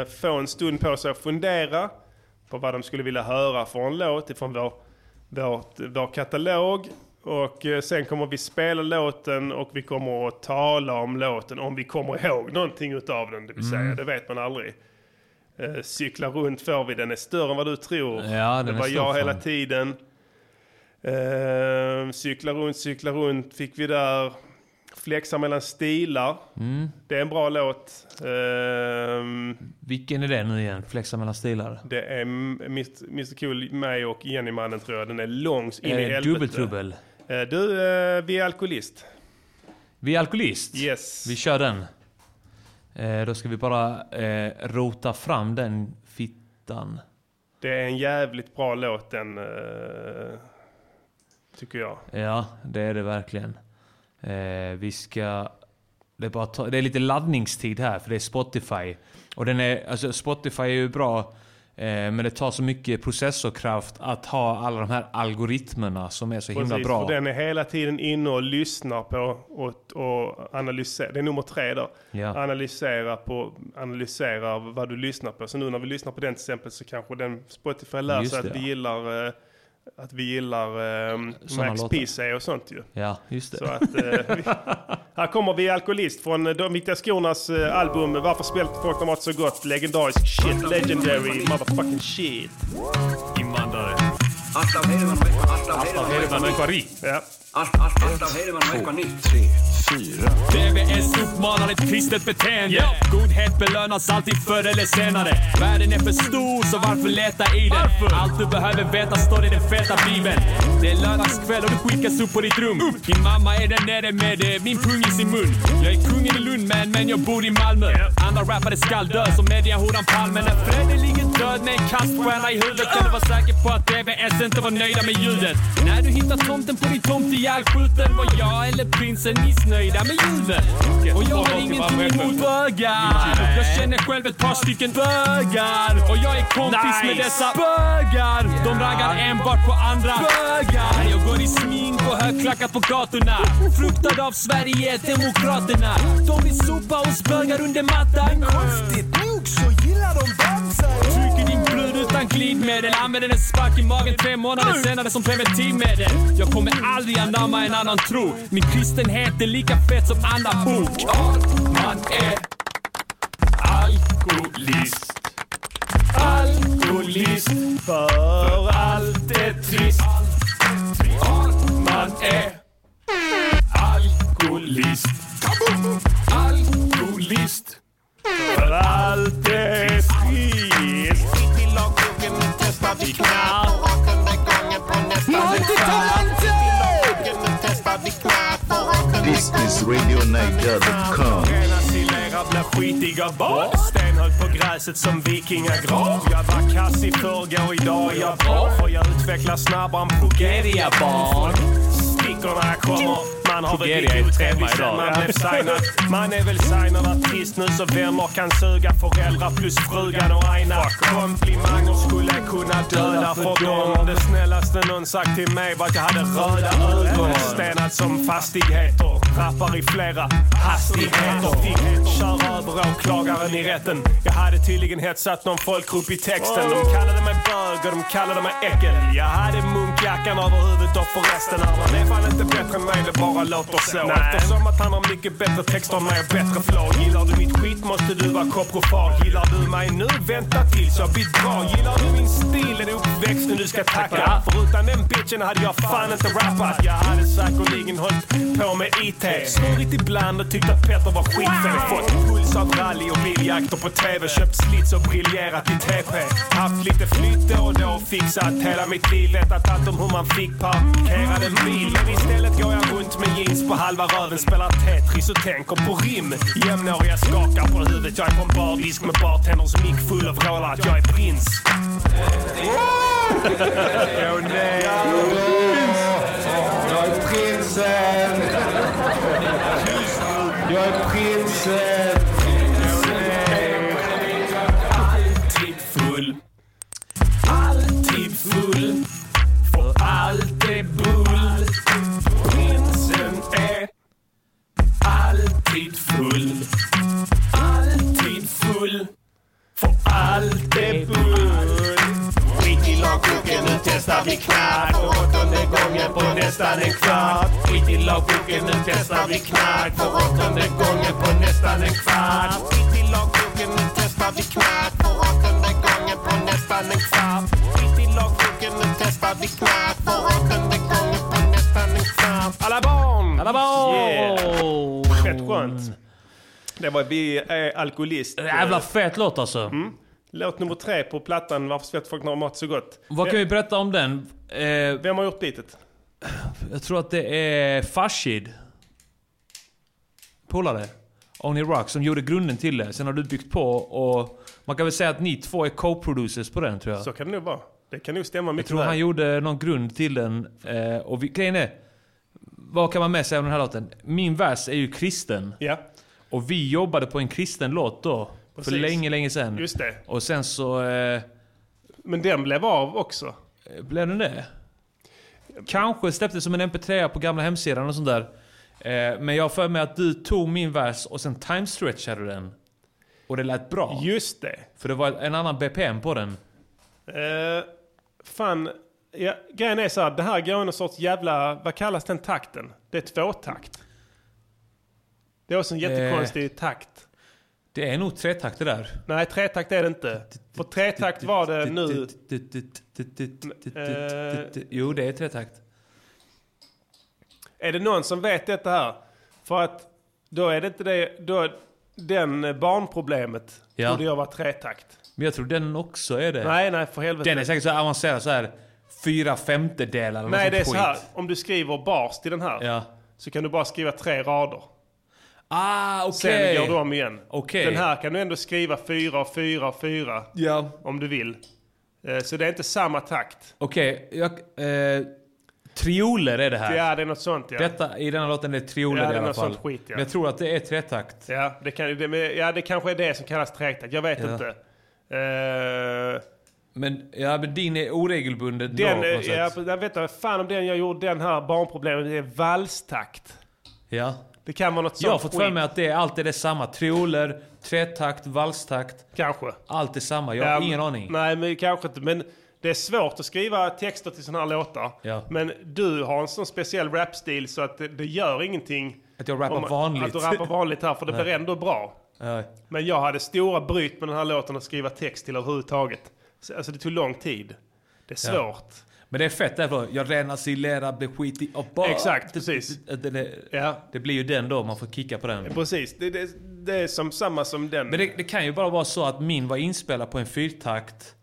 eh, få en stund på sig att fundera på vad de skulle vilja höra för en låt ifrån vår, vårt, vår katalog. Och eh, sen kommer vi spela låten och vi kommer att tala om låten om vi kommer ihåg någonting utav den. Det vill säga, Mm. det vet man aldrig. Eh, cykla runt får vi, den är större än vad du tror. Ja, det var jag hela fan. tiden. Eh, cykla runt, cykla runt fick vi där. Flexar mellan stilar. Mm. Det är en bra låt. Ehm, Vilken är det nu igen? Flexa mellan stilar? det är Mr. Cool, mig och Jennymannen tror jag. Den är lång in i Är det helvete. dubbeltrubbel? Eh, du, eh, vi är alkoholist. Vi är alkoholist? Yes. Vi kör den. Eh, då ska vi bara eh, rota fram den fittan. Det är en jävligt bra låt den, eh, tycker jag. Ja, det är det verkligen. Eh, vi ska... Det är, ta, det är lite laddningstid här, för det är Spotify. Och den är, alltså Spotify är ju bra, eh, men det tar så mycket processorkraft att ha alla de här algoritmerna som är så himla Precis, bra. för den är hela tiden inne och lyssnar på och, och analyserar. Det är nummer tre då. Ja. Analysera på, analysera vad du lyssnar på. Så nu när vi lyssnar på den till exempel så kanske den Spotify lär sig att vi gillar eh, att vi gillar eh, Max. PC och sånt ju. Ja, just det. Så att, eh, vi, här kommer vi alkoholist från eh, de Viktiga Skornas eh, album Varför spelar folk mat så gott? Legendarisk shit, legendary motherfucking shit. Invandrare. Asta Hedeman Asta Hedeman människa rik. Asta Hedeman människa nytt. Tre, fyra. DVS uppmanar ett kristet beteende. Godhet belönas alltid förr eller senare. Världen är för stor, så varför leta i den? Allt du behöver veta står i den feta bibeln. Det är lördagskväll och du skickas upp på ditt rum. Din mamma är där nere med eh, min pung i sin mun. Jag är kungen i Lund man, men jag bor i Malmö. Andra rappare skall dö som mediahoran Palme. När Fredde ligger död med en kaststjärna i huvudet kan du vara säker på att DVS inte var nöjda med ljudet. När du hittar tomten på din tomt ihjälskjuten var jag eller prinsen missnöjda med ljudet. Och jag har ingenting emot bögar. Jag känner själv ett par stycken bögar. Och jag är kompis med dessa bögar. De raggar enbart på andra bögar. Jag går i smink och högklackat på gatorna. Fruktad av Sverige, Demokraterna. De vill sopa oss bögar under mattan. Konstigt nog så gillar de dansa. Utan glidmedel. Använder en spark i magen tre månader senare som preventivmedel. Jag kommer aldrig anamma en annan tro. Min kristenhet är lika fet som andra bok. Man är alkoholist. Alkoholist. För allt är trist. Man är alkoholist. Alkoholist. För allt är trist. Testar vi knark. Och rakande gången på. Och rakande This is silerar blir skitiga bad. Stenhög på gräset som vikingagrav. Jag var kass i förrgår, idag är jag bra. För jag utvecklar snabbare än Progeria-barn. Stickorna kommer. Man har väl blivit sen idag. man blev signad. Man är väl signad artist nu så vänner kan suga föräldrar plus frugan och aina. Komplimanger skulle kunna döda för dem. Det snällaste någon sagt till mig var att jag hade röda ögon. Stenad som fastigheter. Rappar i flera hastigheter. Köra över åklagaren i rätten. Jag hade tydligen hetsat någon folkgrupp i texten. De kallade mig bög och de kallade mig äckel. Jag hade munkjackan över huvudet och förresten man är fan inte bättre än mig, det bara låter så. Eftersom att han har mycket bättre texter än mig och bättre flow. Gillar du mitt skit måste du vara koprofar. Gillar du mig nu, vänta tills jag blir bra. Gillar du min stil är det uppväxten du ska tacka. För utan den bitchen hade jag fan inte rappat. Jag hade säkerligen hållit på med IT. Svurit ibland och tyckt att Petter var skitfel. Fått puls av rally och biljakter på TV. Köpt slits och briljerat i TP. Haft lite flytt då och då. Fixat hela mitt liv. Vetat allt om hur man fick parkerad en bil. Men istället går jag runt med jeans på halva röven. Spelar Tetris och tänker på rim. Jämnåriga skakar på huvudet. Jag är på en bardisk med bartenders mick full av vrålar att jag är prins. Åh nej! Jag är prinsen! Jag är prinsen! Alltid full. Alltid full. För allt är bull. Prinsen är alltid full. Alltid full. För allt är bull testar vi knark för åttonde gången på nästan en kvart. Skit i lagboken, nu testar vi knark för åttonde gången på nästan en kvart. Skit i lagboken, nu testar vi knark för åttonde gången på nästan en kvart. Skit i lagboken, nu testar vi knark för åttonde gången på nästan en kvart. Alla barn! Alla barn! Yeah. Fett skönt. Det var Vi är alkoholist. Jävla fet låt alltså. Mm. Låt nummer tre på plattan Varför de mat så gott. Vad kan vi berätta om den? Eh, Vem har gjort beatet? jag tror att det är Farshid. Polare. Only Rock som gjorde grunden till det. Sen har du byggt på och man kan väl säga att ni två är co-producers på den tror jag. Så kan det nog vara. Det kan nog stämma Jag mycket tror väl. han gjorde någon grund till den. Eh, och vi, grejen är, vad kan man med säga om den här låten? Min vers är ju kristen. Ja. Och vi jobbade på en kristen låt då. För Precis. länge, länge sedan. Just det. Och sen så... Eh, Men den blev av också. blev den det? Kanske släpptes som en mp3 på gamla hemsidan och sånt där. Eh, men jag har för mig att du tog min vers och sen time-stretchade den. Och det lät bra. Just det. För det var en annan BPM på den. Uh, fan, ja, grejen är så här, det här går i någon sorts jävla, vad kallas den takten? Det är tvåtakt. Det är också en jättekonstig takt. Det är nog tretakt det där. Nej, tretakt är det inte. För tretakt var det nu. Eh, Jo, det är tretakt. Är det någon som vet detta här? För att då är det inte det, då, den barnproblemet Ja. trodde jag var tretakt. Men jag tror den också är det. Nej, nej, för helvete. Den är säkert så avancerad så här fyra femtedelar eller Nej, det är sånt så här. skit. Om du skriver bars till den här Ja. så kan du bara skriva tre rader. Ah, okej. Sen går du om igen. Okej. Den här kan du ändå skriva fyra och fyra och fyra. Ja. Om du vill. Eh, Så det är inte samma takt. Okej, jag... Eh, trioler är det här. Ja, det är något sånt ja. Detta, I den här låten är det trioler Ja, det i är alla något fall. skit, ja. Men jag tror att det är tretakt. Ja, det, kan, det, ja, det kanske är det som kallas tretakt. Jag vet Ja. inte. Eh, Men, ja, men din är oregelbunden den, då, på något ja, sätt. jag vet inte fan om den jag gjorde, den här barnproblemet, det är valstakt. Ja. Det kan vara något sånt Jag har fått för mig att det är alltid det samma. Trioler, tretakt, valstakt. Kanske. Allt är samma. Jag har Ja, ingen aning. Nej, men kanske inte. Men det är svårt att skriva texter till sådana här låtar. Ja. Men du har en sån speciell rapstil så att det, det gör ingenting. Att jag rappar om- vanligt. Att du rappar vanligt här, för det blir ändå bra. Men jag hade stora bryt med den här låten att skriva text till överhuvudtaget. Så, alltså det tog lång tid. Det är Ja. Men det är fett därför. Jag renasilerar, blir skitig och bara... Exakt, precis. Det, det, det, Ja. det blir ju den då, man får kicka på den. Precis, det, det, det är som samma som den. Men det, kan ju bara vara så att min var inspelad på en fyrtakt.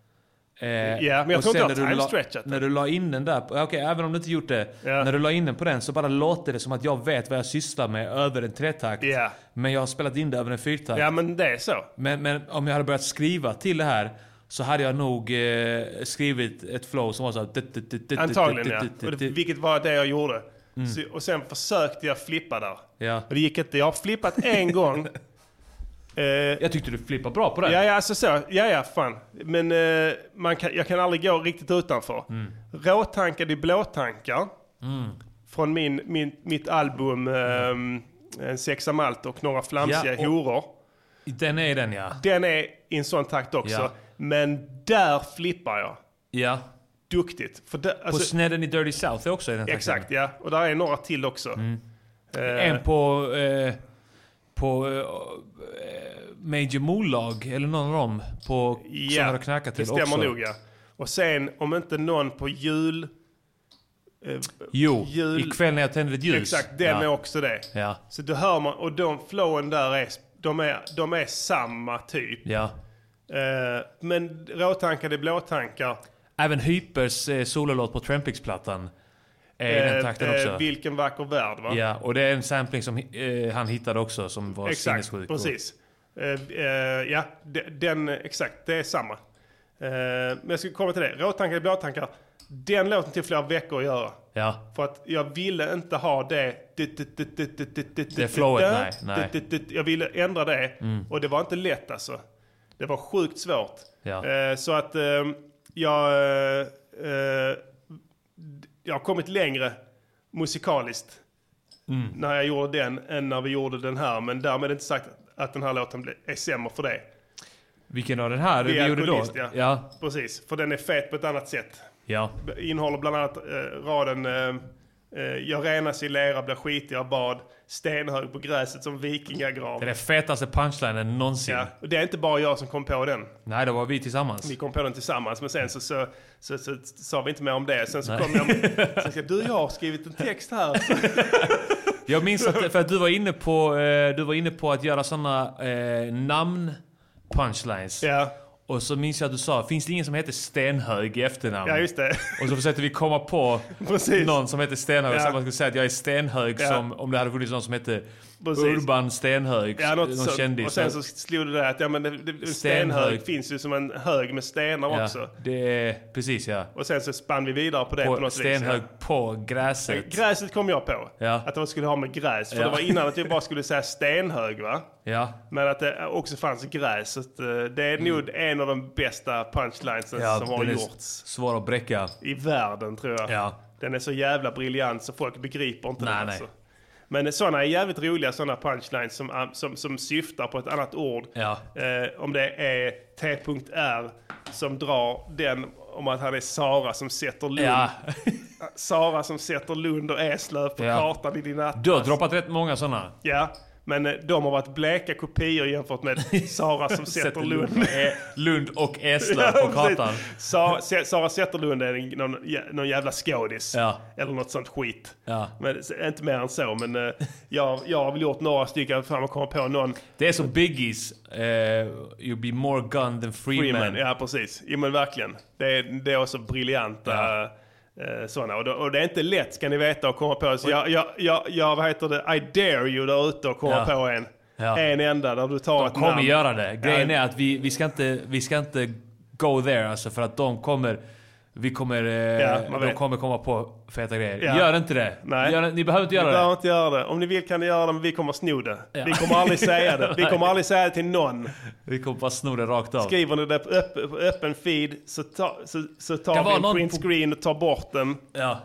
Eh, Ja, men jag tror inte jag när har time-stretchat. När du la in den där, okej även om du inte gjort det. När du la in den på den så bara låter det som att jag vet vad jag sysslar med över en tretakt. Ja. Men jag har spelat in det över en fyrtakt. Ja, men det är så. Men, men om jag hade börjat skriva till det här så hade jag nog eh, skrivit ett flow som var så här... Antagligen ja. Och det, vilket var det jag gjorde. Mm. Så, och sen försökte jag flippa där. Ja. Och det gick inte. Jag har flippat en gång. Eh, jag tyckte du flippade bra på det. Ja, ja, alltså så. Ja, ja, fan. Men eh, man kan, jag kan aldrig gå riktigt utanför. Mm. Råtankar i blåtankar. Mm. Från min, min, mitt album ehm, En sexa malt och några flamsiga Ja, och- horor. Den är den ja. Den är i en sån takt också. Ja. Men där flippar jag. Ja. Duktigt. För På alltså, snedden i Dirty South är också i den. Exakt, ja. Och där är några till också. Mm. Eh, En på... Eh, på eh, Major Molag, eller någon av dem, på som har knackat till det stämmer också. nog ja. Och sen om inte någon på jul... Eh, Jo, jul, ikväll när jag tänder ett ljus. Exakt, den Ja. är också det. Ja. Så då hör man, och de flowen där är, de är, de är samma typ. Ja. Eh, men råtankar, blåtankar. Även Hypers eh, sololåt på Trampix-plattan är i den Eh, takten också. vilken vacker värld va? Ja, och det är en sampling som han hittade också som var Exakt, sinnessjuk. precis. Eh, eh, ja, de- den, exakt, det är samma. Men jag ska komma till det. Råtankar, blåtankar. Den låten till flera veckor att göra. Ja. För att jag ville inte ha det... Det flowet, nej, nej. Jag ville ändra det. Mm. Och det var inte lätt alltså. Det var sjukt svårt. Ja. Eh, Så att eh, jag... eh, eh, Jag har kommit längre musikaliskt Mm. när jag gjorde den än när vi gjorde den här. Men därmed inte sagt att den här låten är sämre för det. Vilken av den här Vi vi gjorde då? ja. Ja. Precis, för den är fet på ett annat sätt. Ja. Innehåller bland annat eh, raden Eh, jag renas i lera, blir skitig av bad. Stenhög på gräset som vikingagrav. Det är den fetaste punchlinen någonsin. Ja, och det är inte bara jag som kom på den. Nej, det var vi tillsammans. Vi kom på den tillsammans, men sen så, så, så, så, sa vi inte mer om det. Sen så Nej. kom jag med, sen ska du, jag har skrivit en text här. Jag minns att, för att du var inne på, eh, du var inne på att göra såna eh, namn punchlines. Ja. Och så minns jag att du sa, finns det ingen som heter Stenhög i efternamn? Ja, just det. Och så försökte vi komma på någon som heter Stenhög. Ja. Så man skulle säga att jag är Stenhög Ja. som om det hade funnits någon som hette Precis. Urban Stenhög. Ja, något någon så, kändis. och sen så slog det där att ja, men det, det, stenhög Stenhög. finns ju som en hög med stenar ja, också. Det precis ja. Och sen så spann vi vidare på det på, På något Stenhög vis. på gräset. Ja. Gräset kom jag på. Ja. Att de skulle ha med gräs. För Ja. det var innan att vi bara skulle säga stenhög va? Ja. Men att det också fanns gräs. Så att, eh, det är nog en av de bästa punchlinesen Mm. Ja, som har gjorts. Svår att bräcka. I världen tror jag. Ja. Den är så jävla briljant så folk begriper inte Nej, den nej. alltså. Men sådana är jävligt roliga sådana punchlines som, som, som syftar på ett annat ord. Ja. Eh, om det är T.R. som drar den om att han är Sara som sätter Lund. Ja. Sara som sätter Lund och Eslöv på Ja. kartan i din atlas. Du har droppat rätt många sådana. Ja, men eh, de har varit bleka kopior jämfört med Sara som sätter Lund. Eh, Lund och Eslöv på Ja, kartan. Sa- Se- Sara Zetterlund är någon, någon jävla skådis. Ja. Eller något sånt skit. Ja. Men inte mer än så. Men eh, jag, jag har väl gjort några stycken. Fan man kommer på någon. Det är som Biggies, eh, you'll be more gun than free, man. Ja, precis. Jo men verkligen. Det är, det är också briljanta eh, sådana. Och, det- och det är inte lätt ska ni veta att komma på. Så jag, jag, jag, jag, vad heter det, I dare you där ute att komma Ja. på en. Ja. En enda där du tar De ett kommer namn. göra det. Grejen är att vi, vi, ska inte, vi ska inte go there alltså för att de kommer... Vi kommer, eh, Ja, de vet. kommer komma på feta grejer. Ja. Gör inte det. Nej. Gör, ni behöver inte göra Ni det. behöver inte göra det. Om ni vill kan ni göra det, men vi kommer sno det. Ja. Vi kommer aldrig säga det. Vi kommer aldrig säga det till någon. Vi kommer bara sno det rakt av. Skriver ni det på, öpp, öppen feed så, ta, så, så tar vi en någon print på- screen och tar bort den. Ja.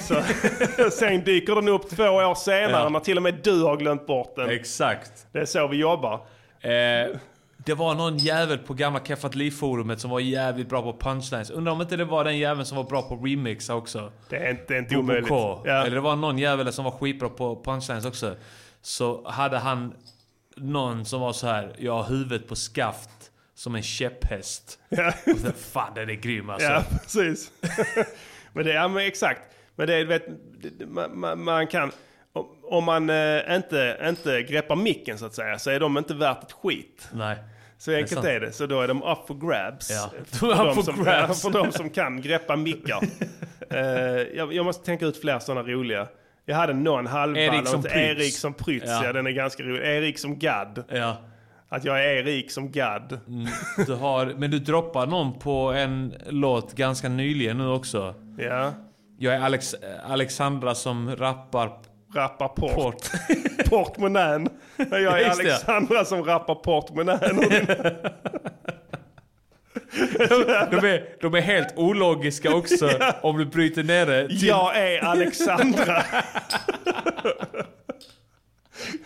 Så, sen dyker den upp två år senare Ja. när till och med du har glömt bort den. Exakt. Det är så vi jobbar. Eh, det var någon jävel på gamla Keffat Liv-forumet som var jävligt bra på punchlines. Undrar om inte det var den jäveln som var bra på remixa också. Det är inte, det är inte omöjligt. Ja. Eller det var någon jävel som var skitbra på punchlines också. Så hade han någon som var så här: jag har huvudet på skaft som en käpphäst. Ja. Och så, Fan den är grym alltså. Ja, precis. men det, ja, men exakt. Men det, vet, man, man, kan... om- Om man eh, inte, inte greppar micken så att säga, så är de inte värt ett skit. Nej. Så är enkelt sant. är det. Så då är de up for grabs. Ja. För, de for som, grabs. för de som kan greppa mickar. Eh, jag, jag måste tänka ut fler sådana roliga. Jag hade någon halvball Erik som Prytz. Erik som Prytz. Ja. Ja. den är ganska rolig. Erik som Gadd. Ja. Att jag är Erik som Gadd. Mm, Du har, men du droppar någon på en låt ganska nyligen nu också. Ja. Jag är Alex, Alexandra som rappar Rappar port. port. Portmonnän. Jag är Just det. Alexandra som rappar portmonnän. De är, de är helt ologiska också om du bryter ner det. till- Jag är Alexandra.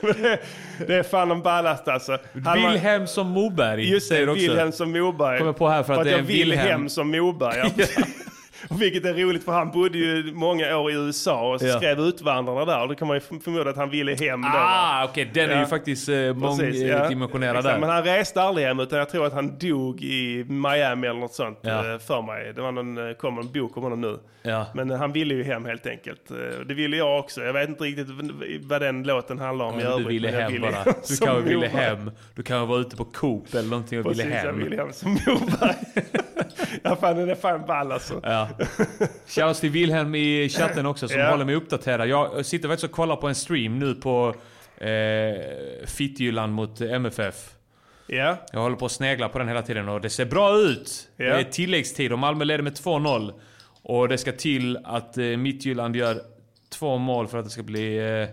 det, det är fan en ballast alltså. Wilhelm som Moberg Just det, säger också. Wilhelm som Moberg. Kommer på här för att att det är jag Wilhelm. hem som Moberg. Ja. Vilket är roligt för han bodde ju många år i USA och så Ja. skrev Utvandrarna där. Och då kan man ju förmoda att han ville hem då. va? Ah, okej. Den är Ja. ju faktiskt eh, Precis, ja. Exakt, Men där. han reste aldrig hem utan jag tror att han dog i Miami eller något sånt Ja. eh, för mig. Det var någon, eh, kom en bok om honom nu. Ja. Men eh, han ville ju hem helt enkelt. Det ville jag också. Jag vet inte riktigt vad den låten handlar om i Ja, övrigt. du ville jag hem bara. Du kanske ville hem. Du kanske var ute på Coop eller någonting och Precis, ville jag hem. ville hem som Moberg. ja, fan den är fan ball alltså. Ja. Shoutout till Wilhelm i chatten också som Ja. håller mig uppdaterad. Jag sitter faktiskt och kollar på en stream nu på eh, Fittjylland mot MFF. Ja. Jag håller på att snegla på den hela tiden och det ser bra ut. Ja. Det är tilläggstid och Malmö leder med 2-0. Och det ska till att eh, Midtjylland gör två mål för att det ska bli eh,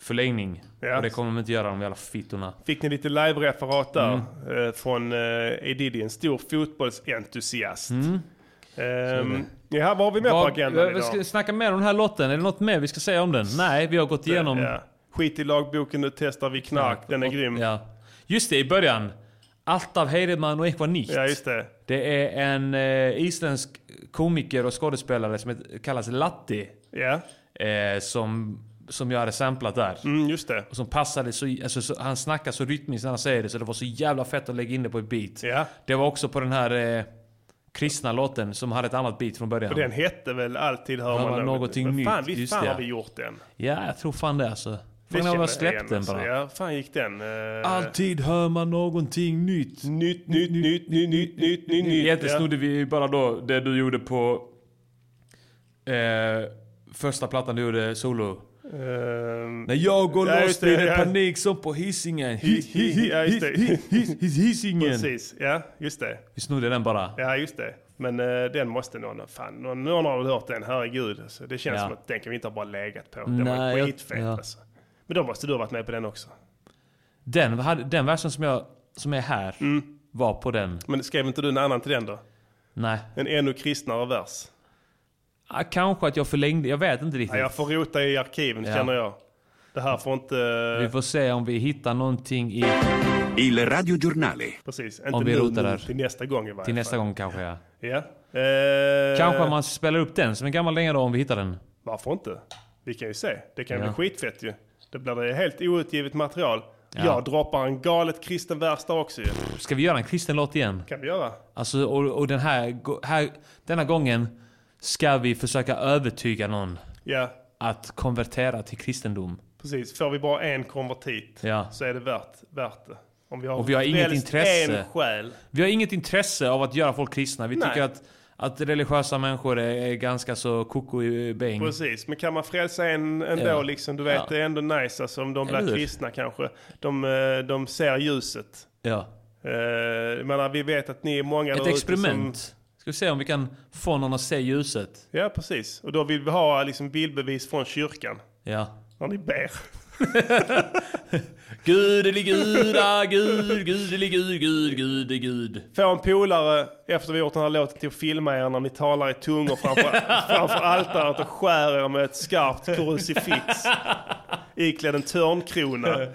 förlängning. Ja. Och det kommer de inte göra de jävla fittorna. Fick ni lite live-referat där Mm. eh, från eh, Edidi, en stor fotbollsentusiast. Mm. Ehm, ja, vad har vi med på agendan vi idag? ska snacka mer om den här lotten. Är det något mer vi ska säga om den? Nej, vi har gått igenom... Ja. Skit i lagboken, nu testar vi knark. Den är grym. Ja. Just det, i början. Allt av Heidemann och Nicht. Ja, just det. Det är en eh, isländsk komiker och skådespelare som heter- kallas Latti. Ja. Eh, som, som jag hade samplat där. Mm, just det. Och som passade så, alltså, så, han snackar så rytmiskt när han säger det så det var så jävla fett att lägga in det på ett beat. Ja. Det var också på den här eh, kristna låten som hade ett annat beat från början. För den hette väl Alltid hör man något. någonting Men fan, nytt, Visst fan det. har vi gjort den? Ja, jag tror fan det alltså. Frågan om jag känner släppt igen, den bara. Ja, fan gick den? Eh, Alltid hör man någonting nytt. Nytt, nytt, nytt, nytt, nytt, nytt, nytt, nytt. Egentligen Ja. snodde vi bara då det du gjorde på eh, första plattan du gjorde solo. Ehm, När jag går ja, loss det, blir det ja. panik som på Hisingen. Hi- hi- hi- ja, just det. Hisingen. Precis, ja just det. Vi snodde den bara. Ja just det. Men eh, den måste någon, fan, någon, någon har väl hört den, herregud. Alltså, det känns Ja. som att den kan vi inte ha bara legat på. Den Nej, var skitfet ja. alltså. Men då måste du ha varit med på den också. Den, den versen som, jag, som är här Mm. var på den. Men skrev inte du en annan till den då? Nej. En ännu kristnare vers? Ah, kanske att jag förlängde, jag vet inte riktigt. Ja, jag får rota i arkiven Ja. känner jag. Det här får inte... Vi får se om vi hittar någonting i... Il radiogiornale. Precis, Om inte vi nu, där. till nästa gång i varje Till nästa fall. gång kanske ja. Ja. Eh, Kanske man spelar upp den som en gammal dänga då om vi hittar den. Varför inte? Vi kan ju se. Det kan Ja. bli skitfett ju. Det blir det helt outgivet material. Ja. Jag droppar en galet kristen vers där också ju. Ska vi göra en kristen låt igen? kan vi göra. Alltså, och, och den här, här, denna gången ska vi försöka övertyga någon Ja, att konvertera till kristendom. precis. Får vi bara en konvertit Ja. så är det värt, värt det. Om vi har, Och vi har inget intresse. Vi har inget intresse av att göra folk kristna. Vi Nej. tycker att, att religiösa människor är, är ganska så koko i bäng. Precis, men kan man frälsa en ändå Ja. liksom, du vet, Ja. det är ändå nice alltså, om de blir kristna kanske. De, eh, de ser ljuset. Ja. Jag menar, vi vet att ni är många Ett experiment. Som, Ska vi se om vi kan få någon att se ljuset. ja, precis. Och då vill vi ha liksom, bildbevis från kyrkan. Ja. När ni ber. Gudeliguda, gud, gudeligud, gud, gudegud. Få en polare efter vi gjort den här låten till att filma er när ni talar i tungor framför, framför altaret och skär er med ett skarpt krucifix. Iklädd en törnkrona. Med.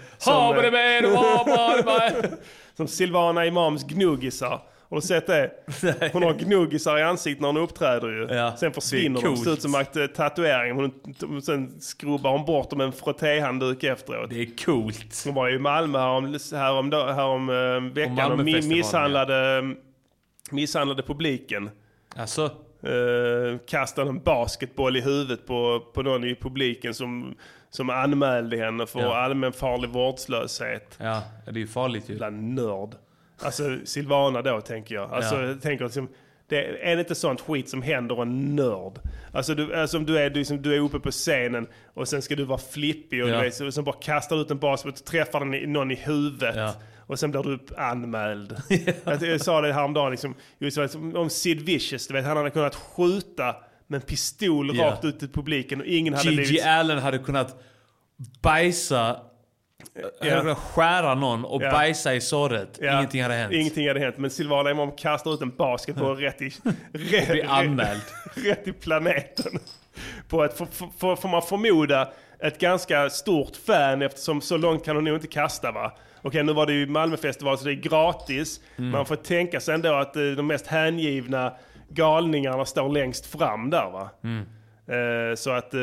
Som Silvana Imams gnuggisar. Har du sett det? Hon har gnuggisar i ansiktet när hon uppträder ju. Ja, sen försvinner det de. Ser ut som att eh, tatueringen. Hon, sen skrubbar hon bort dem med en frottéhandduk efteråt. Det är coolt. Hon var i Malmö härom, härom, härom eh, veckan och mi- Malmöfestivalen, misshandlade, misshandlade publiken. Alltså, Eh, kastade en basketboll i huvudet på, på någon i publiken som, som anmälde henne för Ja. allmänfarlig vårdslöshet. ja, det är ju farligt ju. Jävla nörd. Alltså Silvana då tänker jag. Alltså, Ja. jag tänker liksom, det är det inte sånt skit som händer en nörd? Alltså, du, alltså om du är, du, liksom, du är uppe på scenen och sen ska du vara flippig och Ja. du vet, så, så bara kastar ut en basket och träffar den någon i huvudet. Ja. Och sen blir du anmäld. jag, jag sa det häromdagen, liksom, just om Sid Vicious, du vet, han hade kunnat skjuta med en pistol Ja. rakt ut i publiken och ingen hade Gigi blivit... Allen hade kunnat bajsa, hade kunnat skära någon och Ja. bajsa i såret. Ja, Ingenting hade hänt. Ingenting hade hänt. Men Silvana Imam kastar ut en basketboll rätt i... Rätt, blir anmäld. rätt i planeten. På ett, får, får, får man förmoda, ett ganska stort fan eftersom så långt kan hon nog inte kasta va? Okej, nu var det ju Malmöfestival så det är gratis. Mm. Man får tänka sig ändå att eh, de mest hängivna galningarna står längst fram där va? Mm. Eh, Så att eh,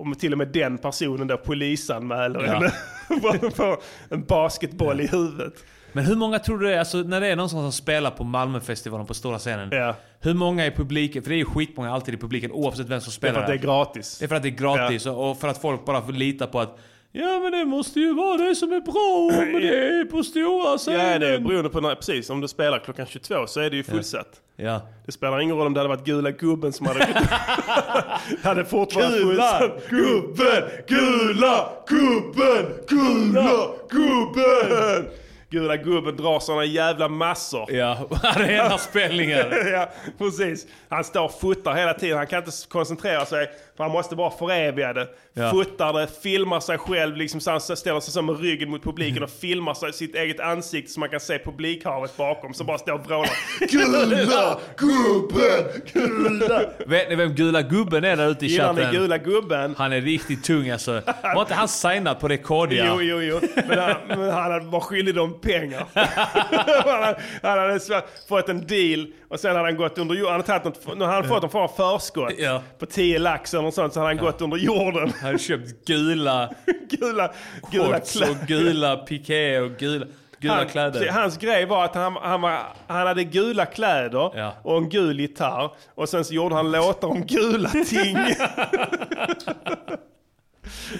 om till och med den personen då polisanmäler Ja. henne för- för en basketboll i huvudet. Men hur många tror du det är, alltså när det är någon som spelar på Malmöfestivalen på stora scenen. Ja. Hur många i publiken, för det är ju skitmånga alltid i publiken oavsett vem som Det är spelar för att det är gratis. Det är för att det är gratis och, och för att folk bara får lita på att Ja men det måste ju vara det som är bra men det är på stora scenen. Ja, det är beroende på när, precis. Om du spelar klockan 22 så är det ju fullsatt. Ja. Det spelar ingen roll om det hade varit gula gubben som hade... hade fortfarande Gula gubben! Gula gubben! Gula gubben! Gula gubben drar såna jävla massor. Ja, arenaspelningar. ja, precis. Han står och fotar hela tiden. Han kan inte koncentrera sig. Han måste bara föreviga det. Ja. Fotar det, filmar sig själv, liksom, så han ställer sig så med ryggen mot publiken och filmar sig, sitt eget ansikte så man kan se publikhavet bakom. Så bara står och vrålar Gula gubben! Gula! Vet ni vem gula gubben är där ute i Gillar ni chatten? gula gubben? Han är riktigt tung alltså. Var inte han signad på Recordia? Jo, jo, jo. Men han, men han var skyldig dem pengar. han, hade, han hade fått en deal och sen hade han gått under jorden. Han hade, tagit något, hade han fått en form av förskott Ja. på 10 lax eller något sånt. Så hade han gått under jorden. Han hade köpt gula gula, gula kläder. och gula piké och gula, gula han, kläder. Hans grej var att han, han, var, han hade gula kläder Ja. och en gul gitarr. Och sen så gjorde han låtar om gula ting.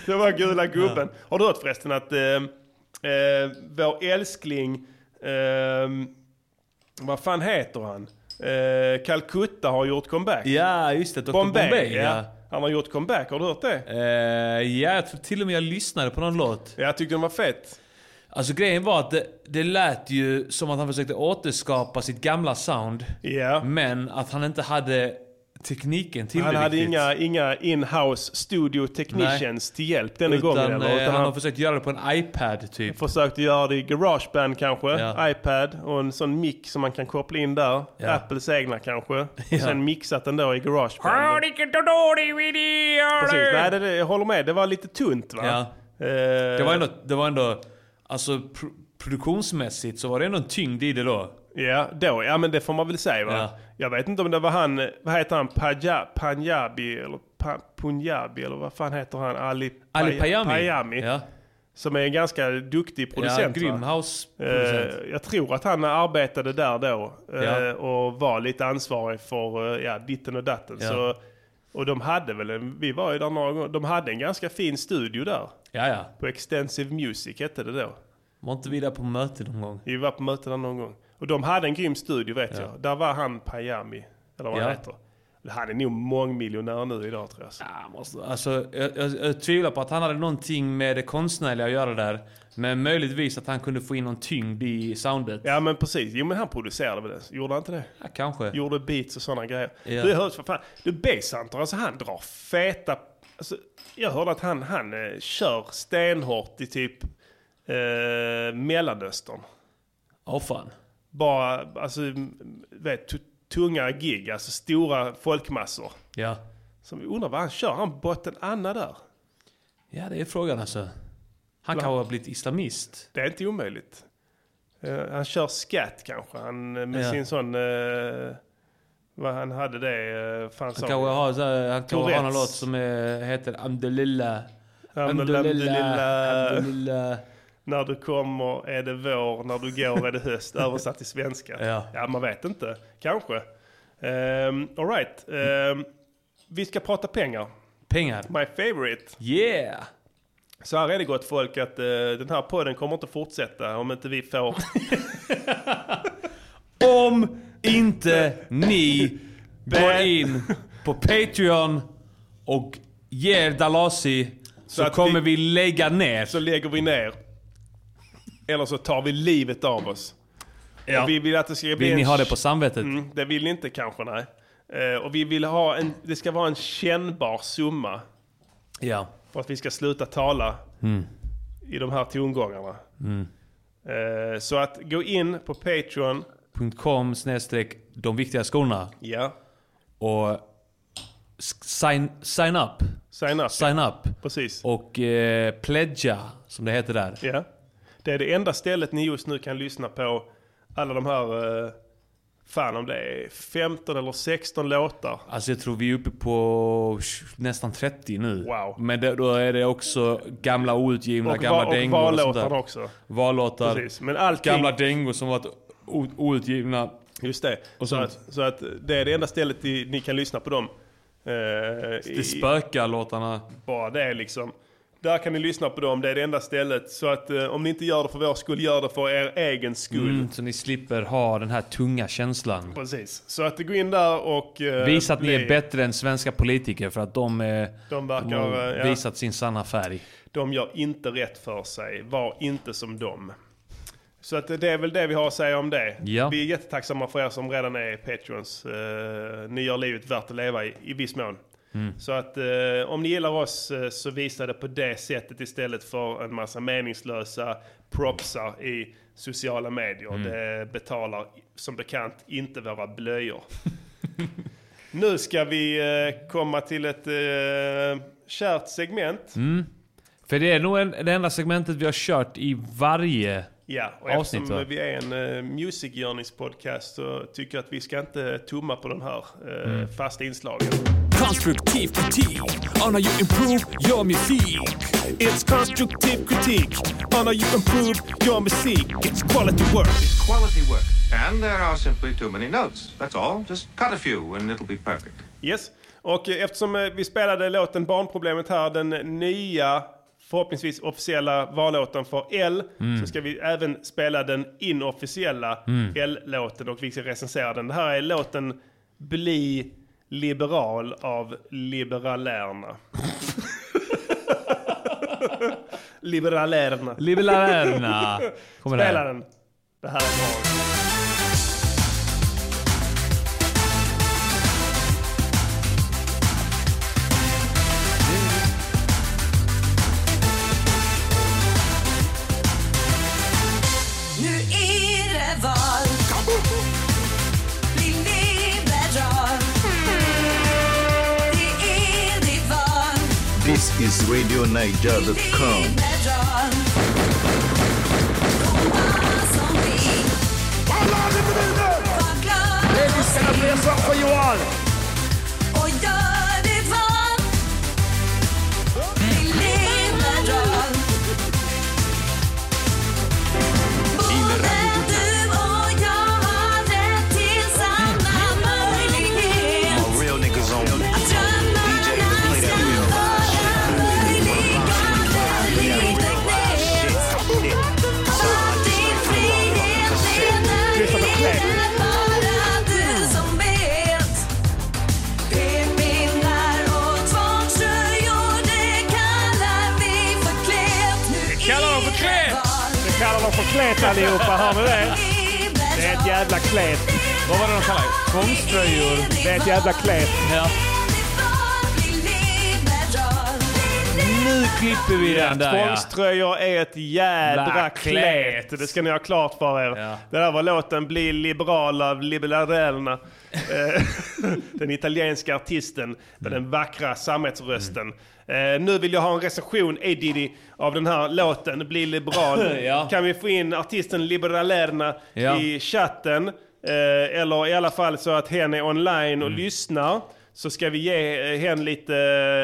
det var gula gubben. Har du hört förresten att eh, eh, vår älskling, eh, vad fan heter han? Eh, Calcutta har gjort comeback. Ja, just det. Dr. Bombay, Bombay, ja. ja. Han har gjort comeback, har du hört det? Eh, ja, jag tror till och med jag lyssnade på någon låt. Jag tyckte den var fett. Alltså grejen var att det, det lät ju som att han försökte återskapa sitt gamla sound. Ja. Men att han inte hade tekniken till Han det hade riktigt. inga, inga in-house studio technicians till hjälp denna Utan, gången. Eller? eh, Utan han han har försökt göra det på en iPad typ. försökte göra det i Garageband kanske, Ja. iPad och en sån mick som man kan koppla in där. Ja. Apples egna kanske. Och Ja. sen mixat den då i Garageband. Precis, nej det, det, jag håller med. Det var lite tunt va? Ja. Eh, Det var ändå, det var ändå alltså pro- produktionsmässigt så var det ändå en tyngd i det då. Ja, då, ja men det får man väl säga va? Ja. Jag vet inte om det var han, vad heter han, Paja, Panjabi eller pa, Punjabi eller vad fan heter han? Ali, Ali Paya- Payami. Payami. Ja. Som är en ganska duktig producent. ja, grym house-producent. Eh, jag tror att han arbetade där då eh, Ja. och var lite ansvarig för eh, ja, ditten och datten. Ja. Så, och de hade väl, en, vi var ju där några gånger, de hade en ganska fin studio där. Ja, ja. På Extensive Music hette det då. Var inte vi där på möte någon gång? Vi var på möte där någon gång. Och de hade en grym studio vet Ja. jag. Där var han Payami, eller vad Ja. han heter. Han är nog mångmiljonär nu idag tror jag. Ja, måste, alltså, jag, jag, jag tvivlar på att han hade någonting med det konstnärliga att göra där. Men möjligtvis att han kunde få in någon tyngd i soundet. Ja men precis, jo men han producerade väl det? Gjorde han inte det? Ja, kanske. Gjorde beats och sådana grejer. Ja. Du, hörde för fan, du Basshunter, alltså han drar feta... Alltså, jag hörde att han, han eh, kör stenhårt i typ eh, Mellanöstern. Åh fan. Bara, alltså, vet, tunga gig, alltså stora folkmassor. Ja. Som undrar vad han kör, han botten Anna där. Ja, det är frågan alltså. Han kanske har blivit islamist. Det är inte omöjligt. Eh, han kör scat kanske, han, eh, med Ja. sin sån... Uh, vad han hade det, uh, fan Han kanske har, så han kanske har någon låt som är, heter Amdulillah. Alhamdulillah. Alhamdulillah. När du kommer är det vår, när du går är det höst. Översatt till svenska. Ja. man vet inte. Kanske. Um, Alright. Um, vi ska prata pengar. Pengar. My favorite. Yeah! Så här är det gott folk att eh, den här podden kommer inte fortsätta om inte vi får... Om inte ni går in på Patreon och ger Dalasi så, att kommer vi- vi, lägga ner. så lägger vi ner. Eller så tar vi livet av oss. Ja. Och vi vill att det ska bli Vill ni ha det på samvetet? Mm, det vill ni inte kanske, nej. Eh, och vi vill ha en, det ska vara en kännbar summa Ja. för att vi ska sluta tala Mm. i de här tongångarna. Mm. Eh, så att gå in på Patreon. .com snedstreck de viktiga skorna. Ja. Och sign, sign up. Sign up. Sign up. Precis. Och eh, pledga, som det heter där. Ja. Det är det enda stället ni just nu kan lyssna på alla de här, eh, fan om det är 15 eller 16 låtar. Alltså jag tror vi är uppe på nästan 30 nu. Wow. Men det, då är det också gamla outgivna, Och gamla och dängor och sånt där. också. Vallåtar. Precis, men allting- Gamla dängor som varit outgivna. Just det. Och så, att, så att det är det enda stället ni kan lyssna på dem. Eh, Det spökar låtarna. Bara det liksom. Där kan ni lyssna på dem, det är det enda stället. Så att eh, om ni inte gör det för vår skull, gör det för er egen skull. Mm, så ni slipper ha den här tunga känslan. Precis. Så att gå in där och... eh, Visa att ni är bättre än svenska politiker för att de, är, De verkar, har eh, ja. visat sin sanna färg. De gör inte rätt för sig. Var inte som dem. Så att det är väl det vi har att säga om det. Ja. Vi är jättetacksamma för er som redan är Patreons. Eh, ni gör livet värt att leva i, i viss mån. Mm. Så att eh, om ni gillar oss eh, så visa det på det sättet istället för en massa meningslösa propsar i sociala medier. Mm. Det betalar som bekant inte våra blöjor. nu ska vi eh, komma till ett eh, kärt segment. Mm. För det är nog en, det enda segmentet vi har kört i varje Ja, och avsnitt. eftersom va? vi är en uh, Music Journeys podcast så tycker jag att vi ska inte tumma på den här eh, Mm. fasta inslagen. Konstruktiv kritik on how you improve your music. It's constructive critique on how you improve your music. It's quality work. Quality work. And there are simply too many notes. That's all. Just cut a few and it'll be perfect. Yes, och eh, eftersom eh, vi spelade låten Barnproblemet här, den nya förhoppningsvis officiella vallåten för L, Mm. så ska vi även spela den inofficiella Mm. L-låten och vi ska recensera den. Det här är låten Bli liberal av Liberalerna. Liberalerna. Liberalerna. Kommer. Spela den. Det här är bra. Is RadioNiger.com. Liberal. Alla som vill. Var glad och Johan! och kallar för klet allihopa, hör ni det? Det är ett jävla klet. Vad var det de kallade det? Tvångströjor? Det är ett jävla klet. Ja. Nu klipper vi den där ja. Tvångströjor är ett jädra Jävla klet. Det ska ni ha klart för er. Det där var låten Bli liberal av Liberalerna. Eh, den italienska artisten med den vackra sammetsrösten. Eh, nu vill jag ha en recension, A Diddy, av den här låten Bli liberal. Ja. Kan vi få in artisten Liberalerna Ja. i chatten? Eh, eller i alla fall så att hen är online och Mm. lyssnar. Så ska vi ge eh, hen lite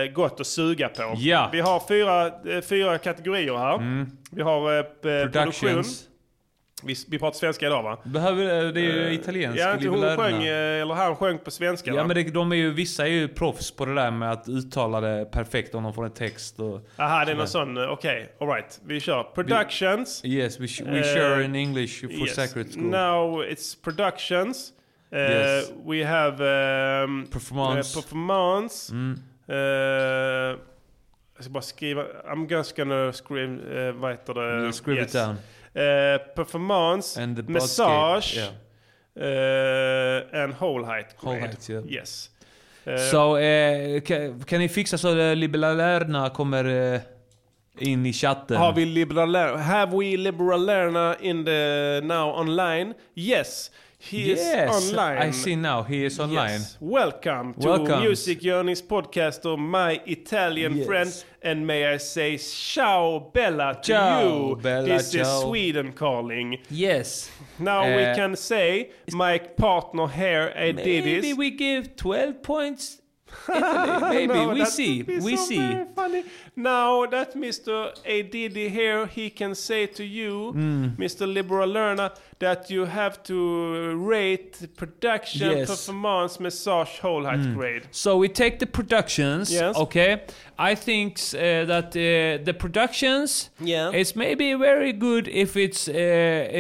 eh, gott att suga på. Ja. Vi har fyra, eh, fyra kategorier här. Vi har eh, p- produktion. Productions. Vi, vi pratar svenska idag va? Behöver, det är ju Eh, italiensk. Ja, inte hon sjöng, eh, eller han sjöng på svenska Ja va? men det, de är ju, vissa är ju proffs på det där med att uttala det perfekt om de får en text och... Aha, det är någon sån, eh, okej, alright. Vi kör. Productions. Yes, we, we Eh, share in English for yes. Sacred School. Now it's productions. Uh, Yes. We have um, Performance. uh, performance. Mm. Uh, jag ska bara skriva. I'm just gonna scream, uh, vad heter det? Mm, scribble it down. Uh, performance, massage, basket, uh, and whole height Whole height, yeah. Yes. Uh, eh, kan, kan ni fixa så Liberalerna kommer in i chatten? Har vi liberaler? Have we liberalerna in the now online? Yes, he yes, is online. I see now. He is online. Yes. Welcome to Welcome. Music Journeys podcast of my Italian Yes. friend. And may I say ciao Bella to Ciao, you. Bella, this is ciao. Sweden calling. Yes. Now we Eh, can say my partner here I did Maybe we give 12 points. Italy. Maybe No, we see. We so see. funny. Now that Mr. A. Diddy here, he can say to you, Mm. Mr. Liberalerna, that you have to rate production, Yes. performance, massage, whole height Mm. grade. So we take the productions. Yes. Okay. I think uh, that uh, the productions Yeah. is maybe very good if it's uh,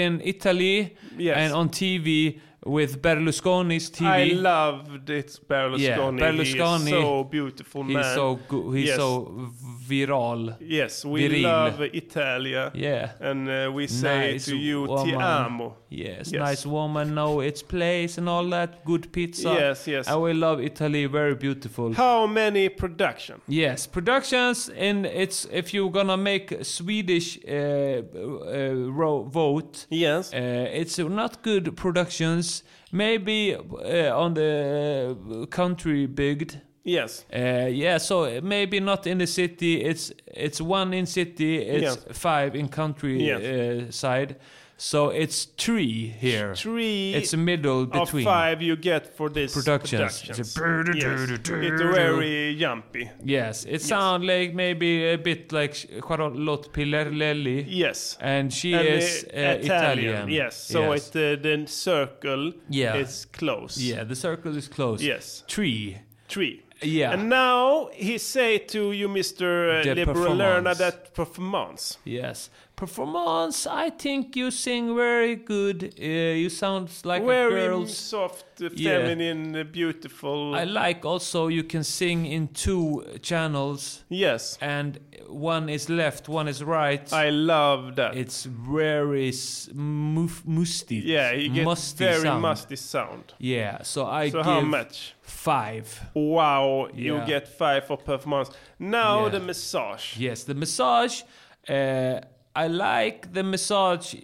in Italy Yes. and on TV with Berlusconi's TV. I loved it, Berlusconi. Yeah, Berlusconi. He's so beautiful man. He's so he's Yes. so viral. Yes, we viril. love Italia. Yeah. And uh, we say Nice to you, ti amo. Yes, Yes. nice woman, know its place and all that. Good pizza. Yes, yes. And we love Italy, very beautiful. How many production? Yes, productions and it's if you're gonna make Swedish uh, uh, ro- vote. Yes, uh, it's not good productions. Maybe uh, on the uh, country big. Yes. Uh, yeah, so maybe not in the city. It's it's one in city. It's Yes. five in country Yes. uh, side. So it's three here. Three It's a middle between. of five you get for this Productions. productions. It's Yes. It's very jumpy. Yes, it sounds like maybe a bit like Charlotte Pilerlelli. Yes. And she And, is uh, uh, Italian. Yes, so Yes. it, uh, the circle Yeah. is close. Yeah, the circle is close. Yes. Three. Three. Yeah. And now he say to you, Mr. The Liberal Learner, that performance. Yes. Performance, I think you sing very good. Uh, you sound like a Very soft, uh, Yeah. feminine, uh, beautiful. I like also you can sing in two channels. Yes. And one is left, one is right. I love that. It's very muf- musty. yeah, he gets musty very sound. musty sound. Yeah, so I So give how much? five. Wow, you get five for performance. Now Yeah. the massage. Yes, the massage. Uh, I like the massage. uh,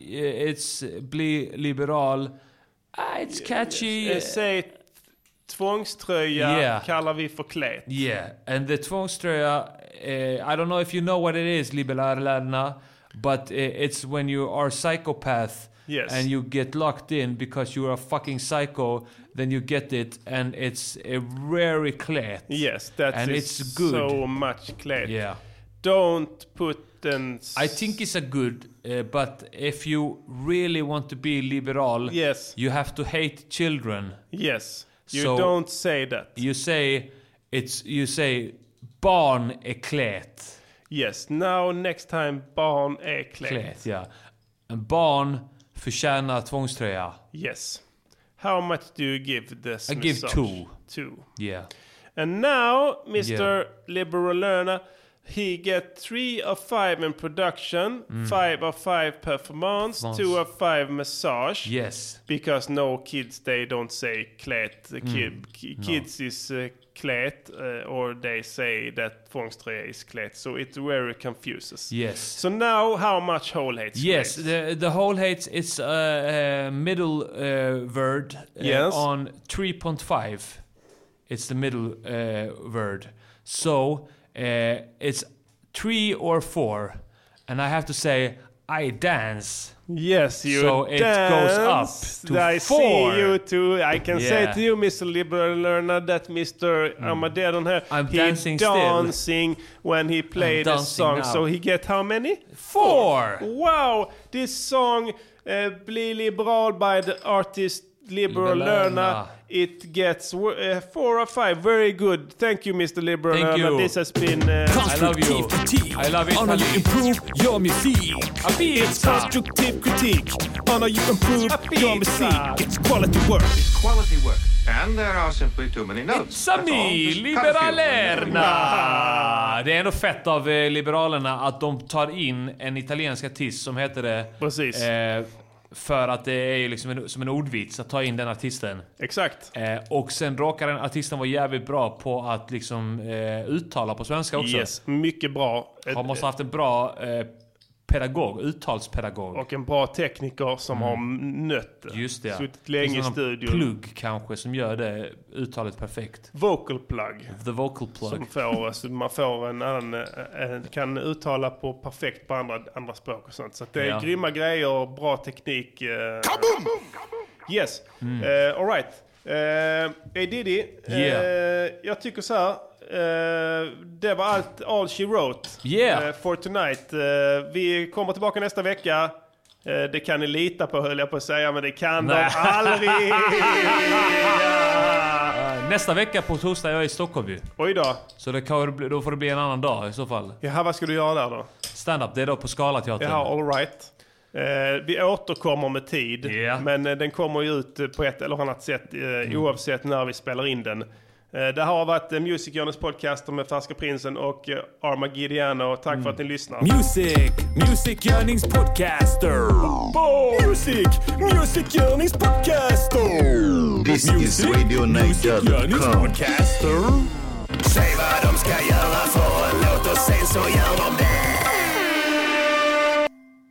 It's bli liberal. Ah, it's catchy. Eh, Säg tvångströja Yeah. kallar vi för klet. Yeah, and the tvångströja, uh, I don't know if you know what it is, liberalerna, but it's when you are a psychopath Yes. and you get locked in because you are a fucking psycho, then you get it, and it's a very klet. Yes, that and is it's good. so much klet. Yeah. Don't put I think it's a good, uh, but if you really want to be liberal, Yes. you have to hate children. Yes. You So- don't say that. You say it's you say barn är klet. Yes, now next time barn är klet. Klet, ja. Barn förtjänar tvångströja. Yes. How much do you give this I give two. Two. Yeah. And now, Mr. Yeah. Liberal Learner, he get three of five in production, Mm. five of five performance, Performance. two of five massage. Yes. Because no kids, they don't say klet. The kid, Mm. ki- No. Kids is uh, klet, uh, or they say that tvångströja is klet. So it very confuses. Yes. So now, how much whole hates? Yes, klet? the the whole hates is a uh, uh, middle uh, word uh, Yes. on 3.5. It's the middle uh, word. So uh, it's three or four, and I have to say I dance. Yes, you So it dance. goes up to I four. see you too. I can say to you, Mr. Liberal Learner, that Mr. Armageddon here, I'm he dancing still. dancing when he played the song. now. So he get how many? Four. Wow, this song uh, Bli Liberal by the artist Liberal Learner. It gets uh, four or five. Very good. Thank you, Mr. Liberal Thank Learner. you. This has been... Uh, I love you. I love it. On how you improve your music. A pizza. Constructive critique. On how you improve your music. It's quality work. Quality work. And there are simply too many notes. A few. Liberalerna! Det är ändå fett av eh, Liberalerna att de tar in en italiensk artist som heter det. Precis. Eh, för att det är ju liksom en, som en ordvits att ta in den artisten. Exakt. Eh, och sen råkar den artisten vara jävligt bra på att liksom eh, uttala på svenska också. Yes, mycket bra. Han måste ha haft en bra eh, pedagog, uttalspedagog. Och en bra tekniker som har nött det. Mm. Just det. Suttit länge i studion. plugg kanske som gör det uttalet perfekt. Vocal plug. The vocal plug. Som får, så man får en annan, eh, kan uttala på perfekt på andra, andra språk och sånt. Så att det är Ja. grymma grejer, bra teknik. eh. Yes, Mm. uh, alright. Uh, hey Diddy, eh, Yeah. jag tycker så här. Eh, det var allt, all she wrote Yeah. eh, for tonight. Eh, vi kommer tillbaka nästa vecka. Det kan ni lita på höll jag på att säga, men det kan Nej. de aldrig. Nästa vecka på torsdag är jag i Stockholm ju. Oj då. Så det kan, då får det bli en annan dag i så fall. Jaha, vad ska du göra där då? Stand-up, det är då på Scalateatern. Jaha, all right. Eh, vi återkommer med tid, men eh, den kommer ju ut på ett eller annat sätt eh, oavsett när vi spelar in den. Eh, det har varit eh, Music Journeys podcaster med Färska Prinsen och eh, Armagidiano. Tack för att ni lyssnar. Music, Music Yearnings Podcaster. Music, Music Yearnings Podcaster. This is RadioNiger.com. Podcaster. Säg vad de ska göra för en låt och sen så gör de det.